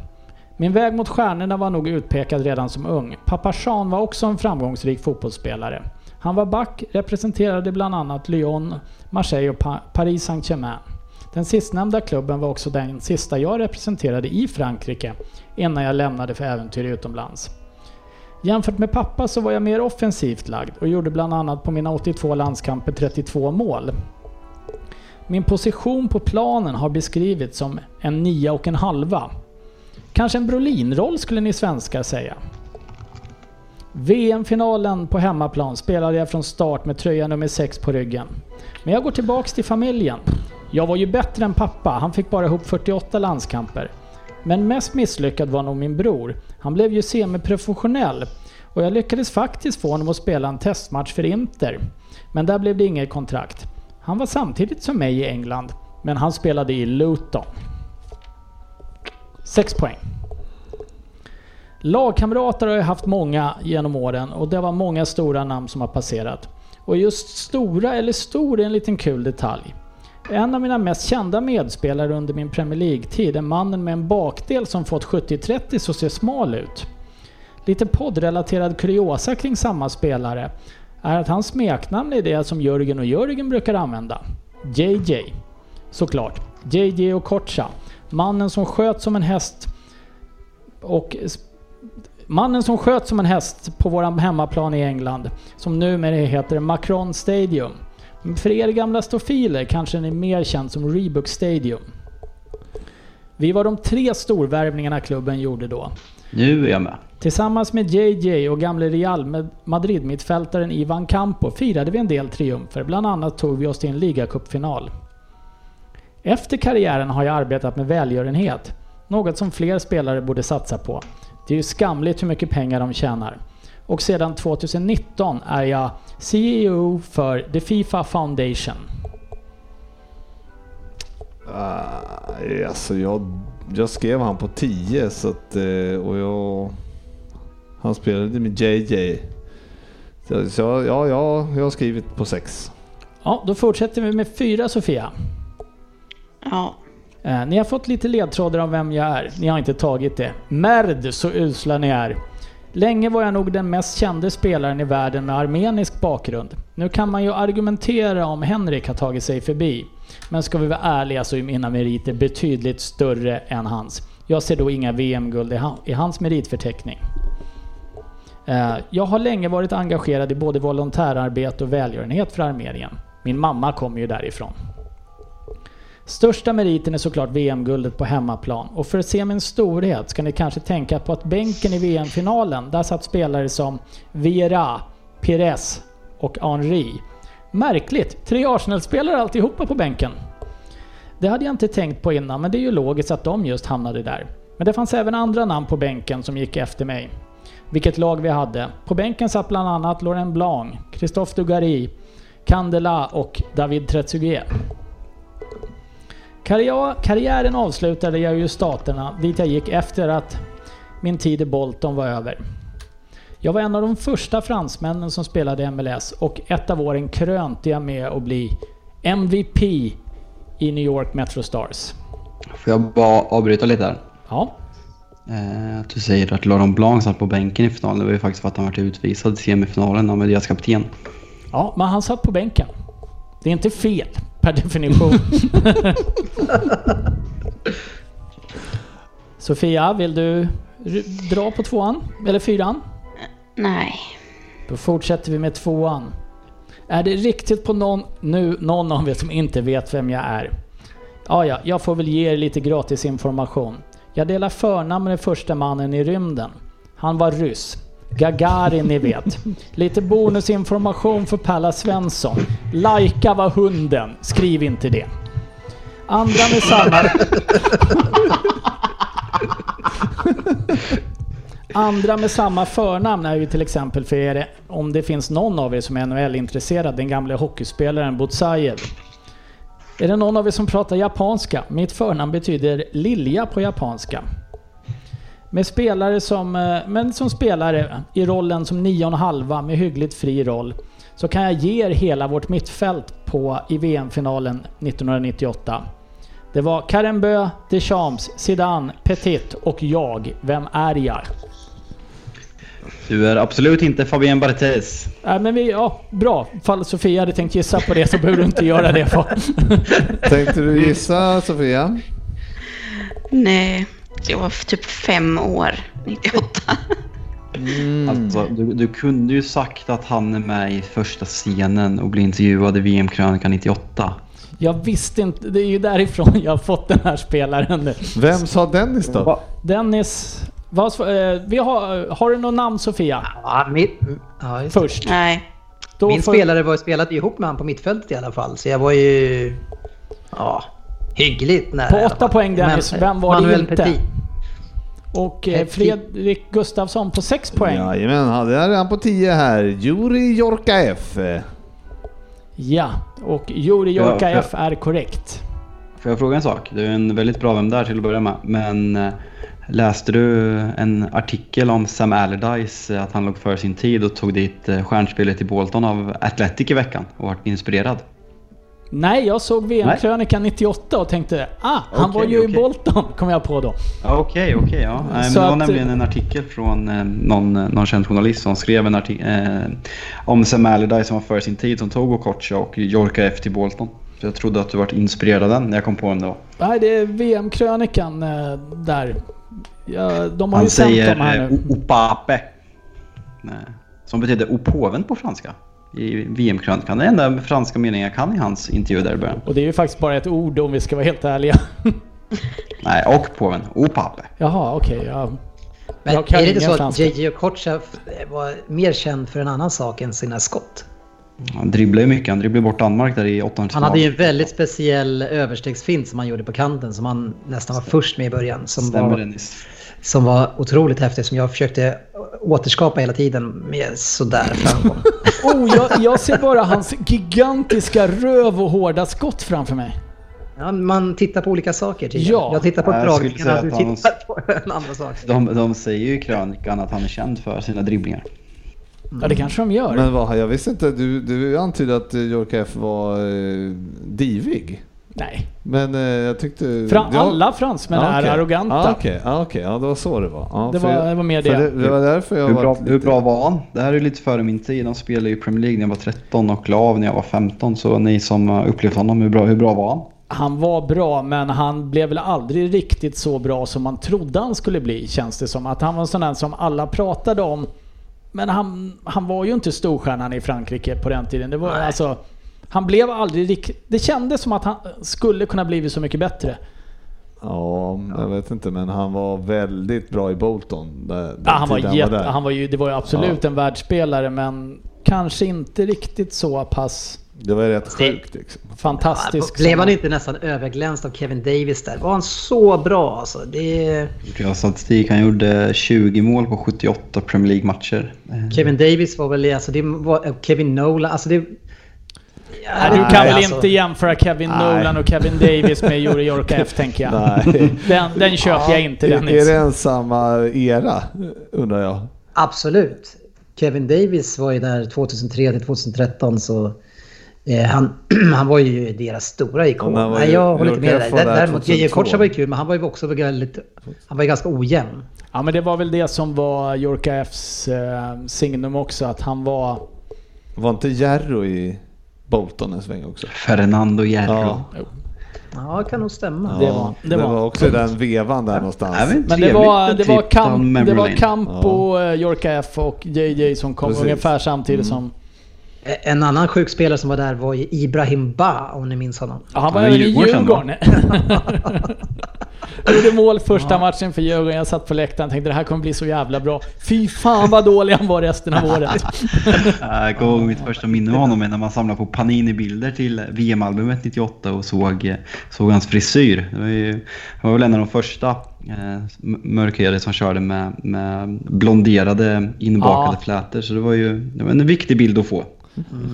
Min väg mot stjärnorna var nog utpekad redan som ung. Pappa Jean var också en framgångsrik fotbollsspelare. Han var back, representerade bland annat Lyon, Marseille och pa Paris Saint-Germain. Den sistnämnda klubben var också den sista jag representerade i Frankrike innan jag lämnade för äventyr utomlands. Jämfört med pappa så var jag mer offensivt lagd och gjorde bland annat på mina 82 landskamper 32 mål. Min position på planen har beskrivits som en nia och en halva. Kanske en Brolin-roll skulle ni svenskar säga. VM-finalen på hemmaplan spelade jag från start med tröja nummer 6 på ryggen. Men jag går tillbaks till familjen. Jag var ju bättre än pappa, han fick bara ihop 48 landskamper. Men mest misslyckad var nog min bror. Han blev ju semiprofessionell och jag lyckades faktiskt få honom att spela en testmatch för Inter. Men där blev det inget kontrakt. Han var samtidigt som mig i England, men han spelade i Luton. 6 poäng. Lagkamrater har jag haft många genom åren och det var många stora namn som har passerat. Och just stora eller stor är en liten kul detalj. En av mina mest kända medspelare under min Premier League-tid är mannen med en bakdel som fått 70-30 så ser smal ut. Lite poddrelaterad kuriosa kring samma spelare är att hans smeknamn är det som Jörgen och Jörgen brukar använda. JJ. Såklart. JJ och Kocha. Mannen som sköt som en häst och Mannen som sköt som en häst på våran hemmaplan i England, som numera heter Macron Stadium. För er gamla stofiler kanske den är mer känd som Reebok Stadium. Vi var de tre storvärvningarna klubben gjorde då. Nu är jag med. Tillsammans med JJ och gamle Real Madrid-mittfältaren Ivan Campo firade vi en del triumfer. Bland annat tog vi oss till en ligacupfinal. Efter karriären har jag arbetat med välgörenhet. Något som fler spelare borde satsa på. Det är ju skamligt hur mycket pengar de tjänar. Och sedan 2019 är jag CEO för The Fifa Foundation. Uh, alltså jag, jag skrev han på 10 så att, eh, och jag... Han spelade med JJ. Så, så ja, ja, jag har skrivit på 6. Ja, då fortsätter vi med fyra Sofia. Ja, Eh, ni har fått lite ledtrådar om vem jag är. Ni har inte tagit det. Merd så usla ni är. Länge var jag nog den mest kände spelaren i världen med armenisk bakgrund. Nu kan man ju argumentera om Henrik har tagit sig förbi. Men ska vi vara ärliga så är mina meriter betydligt större än hans. Jag ser då inga VM-guld i, hans meritförteckning. Eh, jag har länge varit engagerad i både volontärarbete och välgörenhet för Armenien. Min mamma kommer ju därifrån. Största meriten är såklart VM-guldet på hemmaplan. Och för att se min storhet ska ni kanske tänka på att bänken i VM-finalen, där satt spelare som Vera, Pires och Henri. Märkligt, tre Arsenal-spelare alltihopa på bänken. Det hade jag inte tänkt på innan, men det är ju logiskt att de just hamnade där. Men det fanns även andra namn på bänken som gick efter mig. Vilket lag vi hade. På bänken satt bland annat Laurent Blanc, Christophe Dugarry, Candela och David Trezeguet. Karriär, karriären avslutade jag ju i Staterna, dit jag gick efter att min tid i Bolton var över. Jag var en av de första fransmännen som spelade MLS och ett av åren krönte jag med att bli MVP i New York Metro Stars. Får jag bara avbryta lite här? Ja, Eh, att du säger att Laurent Blanc satt på bänken i finalen. Det var ju faktiskt för att han var utvisad i semifinalen av deras kapten. ja, men han satt på bänken. Det är inte fel per definition. [laughs] Sofia, vill du dra på tvåan? Eller fyran? nej. Då fortsätter vi med tvåan. Är det riktigt på någon, nu, någon av er som inte vet vem jag är? Ja, ja, jag får väl ge er lite gratis information. Jag delar förnamn med den första mannen i rymden. Han var ryss. Gagarin ni vet. Lite bonusinformation för Palla Svensson. Lajka var hunden. Skriv inte det. Andra med samma... Andra med samma förnamn är ju till exempel för er, om det finns någon av er som är NHL-intresserad, den gamla hockeyspelaren Butsajev. Är det någon av er som pratar japanska? Mitt förnamn betyder lilja på japanska. Med spelare som, eh, men som spelare i rollen som nio och halva med hyggligt fri roll så kan jag ge er hela vårt mittfält på, i VM-finalen 1998. Det var Karen Bö, Deschamps, Zidane, Petit och jag. Vem är jag? Du är absolut inte Fabien Barthez. Äh, men vi, ja, bra. Fall Sofia hade tänkt gissa på det så behöver du inte göra det. För. [laughs] Tänkte du gissa Sofia? Nej, jag var typ fem år 98. Alltså, du, du kunde ju sagt att han är med i första scenen och blir intervjuad i VM-krönikan 98. Jag visste inte, det är ju därifrån jag har fått den här spelaren nu. Vem sa Dennis då? Dennis, vad, eh, vi har, har du något namn Sofia? Ja, min, ja, det. Först. Nej, Då min får- spelare var, spelade ihop med han på mittfältet i alla fall, så jag var ju... Ja, hyggligt nära. På åtta poäng Dennis, Men, vem var det Manuel inte? Petit. Och eh. Fredrik Gustafsson på 6 poäng. Ja. Jajamän, han- där är han på 10 här. Juri Jorkaeff. och Juri Ja, Jorkaeff för- är korrekt. Får jag fråga en sak? Du är en väldigt bra vem där till att börja med. Men eh, läste du en artikel om Sam Allardyce, eh, att han låg för sin tid och tog dit stjärnspelet i Bolton av Athletic i veckan och vart inspirerad? Nej, jag såg VM-krönikan 98 och tänkte ah, han Okej, var ju i okej. Bolton, kom jag på då. Okej, okej. ja. Nej, men Så det var att- nämligen en artikel från eh, någon, någon känd journalist som skrev en artikel eh, om Sam Allardyce som var för sin tid som tog Okocha och Jorka F till Bolton. Så jag trodde att du varit inspirerad av den när jag kom på den då. Nej, det är VM-krönikan eh, där. Ja, de har Han ju säger här eh, nu. opape. Nej, Som betyder opåven på franska. I VM-krönikan. Det är enda franska meningen jag kan i hans intervju där i början. Och det är ju faktiskt bara ett ord om vi ska vara helt ärliga. [laughs] Nej, och påven. Opape. Jaha, okej. ja. Men Jag kan är det inte så att. JJ Okocha var mer känd för en annan sak än sina skott? Han dribblar ju mycket. Han dribblar bort Danmark där i åttondelsfinal. Han hade ju en väldigt speciell överstegsfint som han gjorde på kanten som han nästan var först med i början. Som Stämmer var, Dennis. Som var otroligt häftig som jag försökte återskapa hela tiden med sådär framgång. [laughs] Oh, jag, jag ser bara hans gigantiska röv och hårda skott framför mig. Ja, man tittar på olika saker tydligen. Ja. Jag tittar på dragningarna, du tittar på en andra sak. De, de säger ju i krönikan att han är känd för sina dribblingar. Ja, det kanske de gör. Men vad, jag visste inte, du, du antydde att Jorkaeff var eh, divig. Nej. Men eh, jag tyckte... Fra- Ja. alla fransmän Ja, är okej. arroganta. Ja, Okej, ja, okej. ja, det var så det var. Ja, Det var- jag- det var mer för det. det. var därför jag Hur var bra, lite- hur bra var han? Det här är lite före min tid. De spelade ju i Premier League när jag var 13 och la av när jag var 15. Så ni som upplevt honom, hur bra, hur bra var han? Han var bra, men han blev väl aldrig riktigt så bra som man trodde han skulle bli, känns det som. Att han var en sån där som alla pratade om. Men han, han var ju inte storstjärnan i Frankrike på den tiden. Det var alltså... Han blev aldrig riktigt... Det kändes som att han skulle kunna blivit så mycket bättre. Ja, jag vet inte, men han var väldigt bra i Bolton. Där, den Ja, han var jätte, där. han var ju, det var ju absolut en världsspelare, men kanske inte riktigt så pass Det var rätt sjukt liksom. fantastisk. Blev han inte nästan överglänst av Kevin Davis där? Var han så bra alltså? Det... Jag har statistik. Han gjorde 20 mål på 78 Premier League-matcher. Kevin Davis var väl, alltså det var Kevin Nolan, alltså det... Ja, Nej, du kan Nej, väl alltså. inte jämföra Kevin Nej. Nolan och Kevin Davis med Juri [laughs] Jorkaeff tänker jag. Nej. Den, den köper jag inte Dennis. är det en samma era, undrar jag? Absolut. Kevin Davis var ju där 2003 till 2013 så... Eh, han, [clears throat] han var ju deras stora ikon. Ja, Nej, jag håller inte med dig. Däremot, JJ 2002. Kocha var ju kul, men han var ju också väldigt... Han var ju ganska ojämn. Ja men det var väl det som var Jorkaeffs eh, signum också, att han var... Var inte Jarro i Bolton en sväng också? Fernando Hierro. Ja. Ja, det kan nog stämma. Det Ja, var- det det var- var också den vevan där någonstans. Även Men det var, det var, kamp, det var lane. Campo, ja. Jorkaeff och JJ som kom Precis. ungefär samtidigt Mm. som... En annan sjuk spelare som var där var ju Ibrahim Ba, om ni minns honom. Ja, han var även i Djurgården, [laughs] gjorde mål första matchen för Djurgården. Jag satt på läktaren och tänkte det här kommer bli så jävla bra. Fy fan vad dålig han var resten av året. [laughs] Jag kommer ihåg mitt första minne av honom är när man samlade på Panini-bilder till VM-albumet 98 och såg, eh, såg hans frisyr. Det var, ju, det var väl en av de första eh, mörkhyade som körde med, med blonderade inbakade Ja. flätor. Så det var ju det var en viktig bild att få.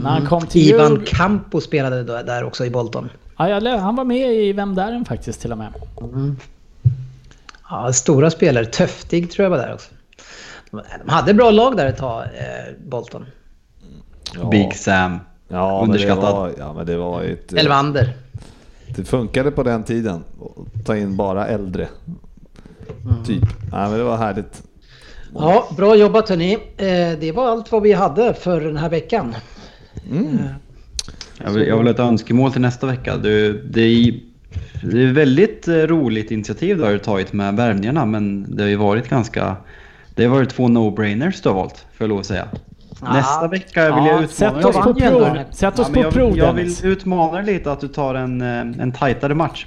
När han kom till Ivan Djurgården. Campo spelade då, där också i Bolton. Ja, han var med i Vem där än faktiskt till och med. Ja, stora spelare. Töftig tror jag var där också. De hade bra lag där ett tag, eh, Bolton. Ja. Big Sam. Ja, men det Underskattad. var, ja, men det var ett... eh, Elvander. Det funkade på den tiden. att Ta in bara äldre. Typ. Ja, men det var härligt. Ja, bra jobbat hörni. Eh, det var allt vad vi hade för den här veckan. Jag vill, jag vill ha ett önskemål till nästa vecka. Det, det, är, det är väldigt eh, roligt initiativ du har tagit med värvningarna men det har ju varit ganska... Det har varit två no-brainers du har valt, får jag lov att säga. Nästa vecka vill jag Ja, sätt utmana oss på prov. Sätt oss Ja, på prov jag, jag vill utmana dig lite att du tar en, eh, en tajtare match.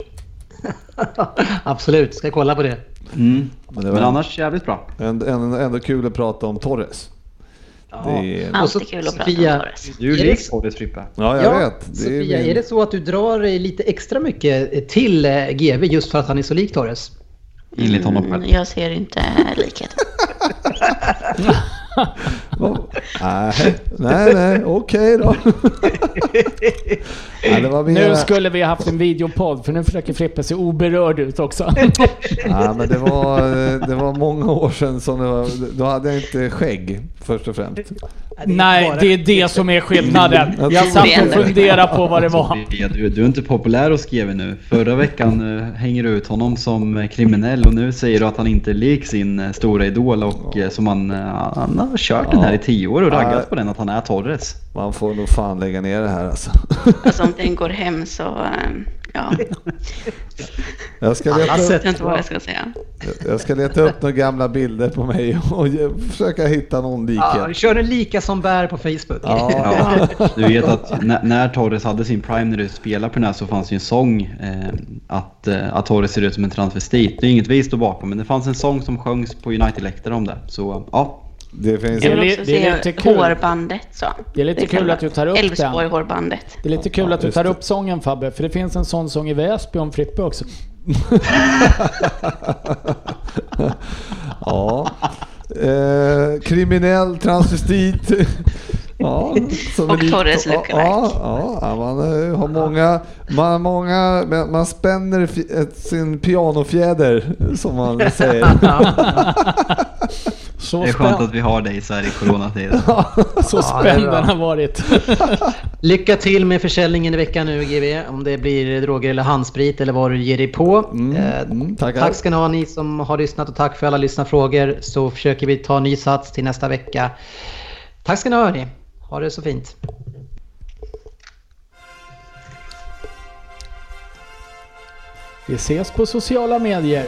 [laughs] Absolut, ska kolla på det. Mm. Men Men, det var- annars jävligt bra. Ändå, ändå, ändå kul att prata om Torres. Det är, Alltid kul att prata Sofia- om Torres. Du är Är lik det- Torres Frippe. ja, jag ja, vet. Det är Sofia, min- är det så att du drar lite extra mycket till eh, GV just för att han är så lik Torres? Enligt honom själv. Mm, jag ser inte likheten. [laughs] [laughs] Nej, nej, nej, okej då. [laughs] ja, det var Nu mer, skulle vi haft en videopodd för nu försöker Frippe se oberörd ut också. [laughs] ja, men det, var, det var många år sedan som det var, då hade jag inte skägg först och främst. Nej, det är det som är skillnaden. Jag Jag satt och funderade på vad det var. [laughs] Du, du är inte populär hos GV nu. Förra veckan eh, hänger du ut honom som eh, kriminell och nu säger du att han inte är lik sin eh, stora idol och eh, som han, eh, han har kört den här i tio år och raggat Ja. på den att han är Torres. Man får nog fan lägga ner det här alltså. Alltså om den går hem så, ehm, ja, [laughs] Jag ska leta, vet inte vad jag ska säga. jag ska leta upp några gamla bilder på mig och försöka hitta någon Ja, likhet. kör en lika som bär på Facebook. Ja, Ja, du vet att när, när Torres hade sin prime när du spelade på den här så fanns ju en sång eh, att, eh, att Torres ser ut som en transvestit. Det är inget vi står bakom men det fanns en sång som sjöngs på United-läktare om det. Så ja, det finns... Jag Det är vill också det är lite kul. hårbandet så. Det är lite kul att du tar upp den. Elfsborg-hårbandet. Det är lite kul Ja, att du tar det. upp sången Fabbe, för det finns en sån sång i Väsby om Frippe också. [laughs] Ja. Eh, kriminell transvestit. [laughs] Ja, som Och Torres lookalike. ja, ja, man eh, har många, man, många, man man spänner sin pianofjäder som man säger. [laughs] Så, det är skönt att vi har dig så här i coronatider. [laughs] så spänd den har varit. [laughs] Lycka till med försäljningen i veckan nu GV. Om det blir droger eller handsprit eller vad du ger dig på. Mm, Eh, mm, tack ska ni ha ni som har lyssnat och tack för alla lyssnarfrågor. Så försöker vi ta ny sats till nästa vecka. Tack ska ni ha hörni. Ha det så fint. Vi ses på sociala medier.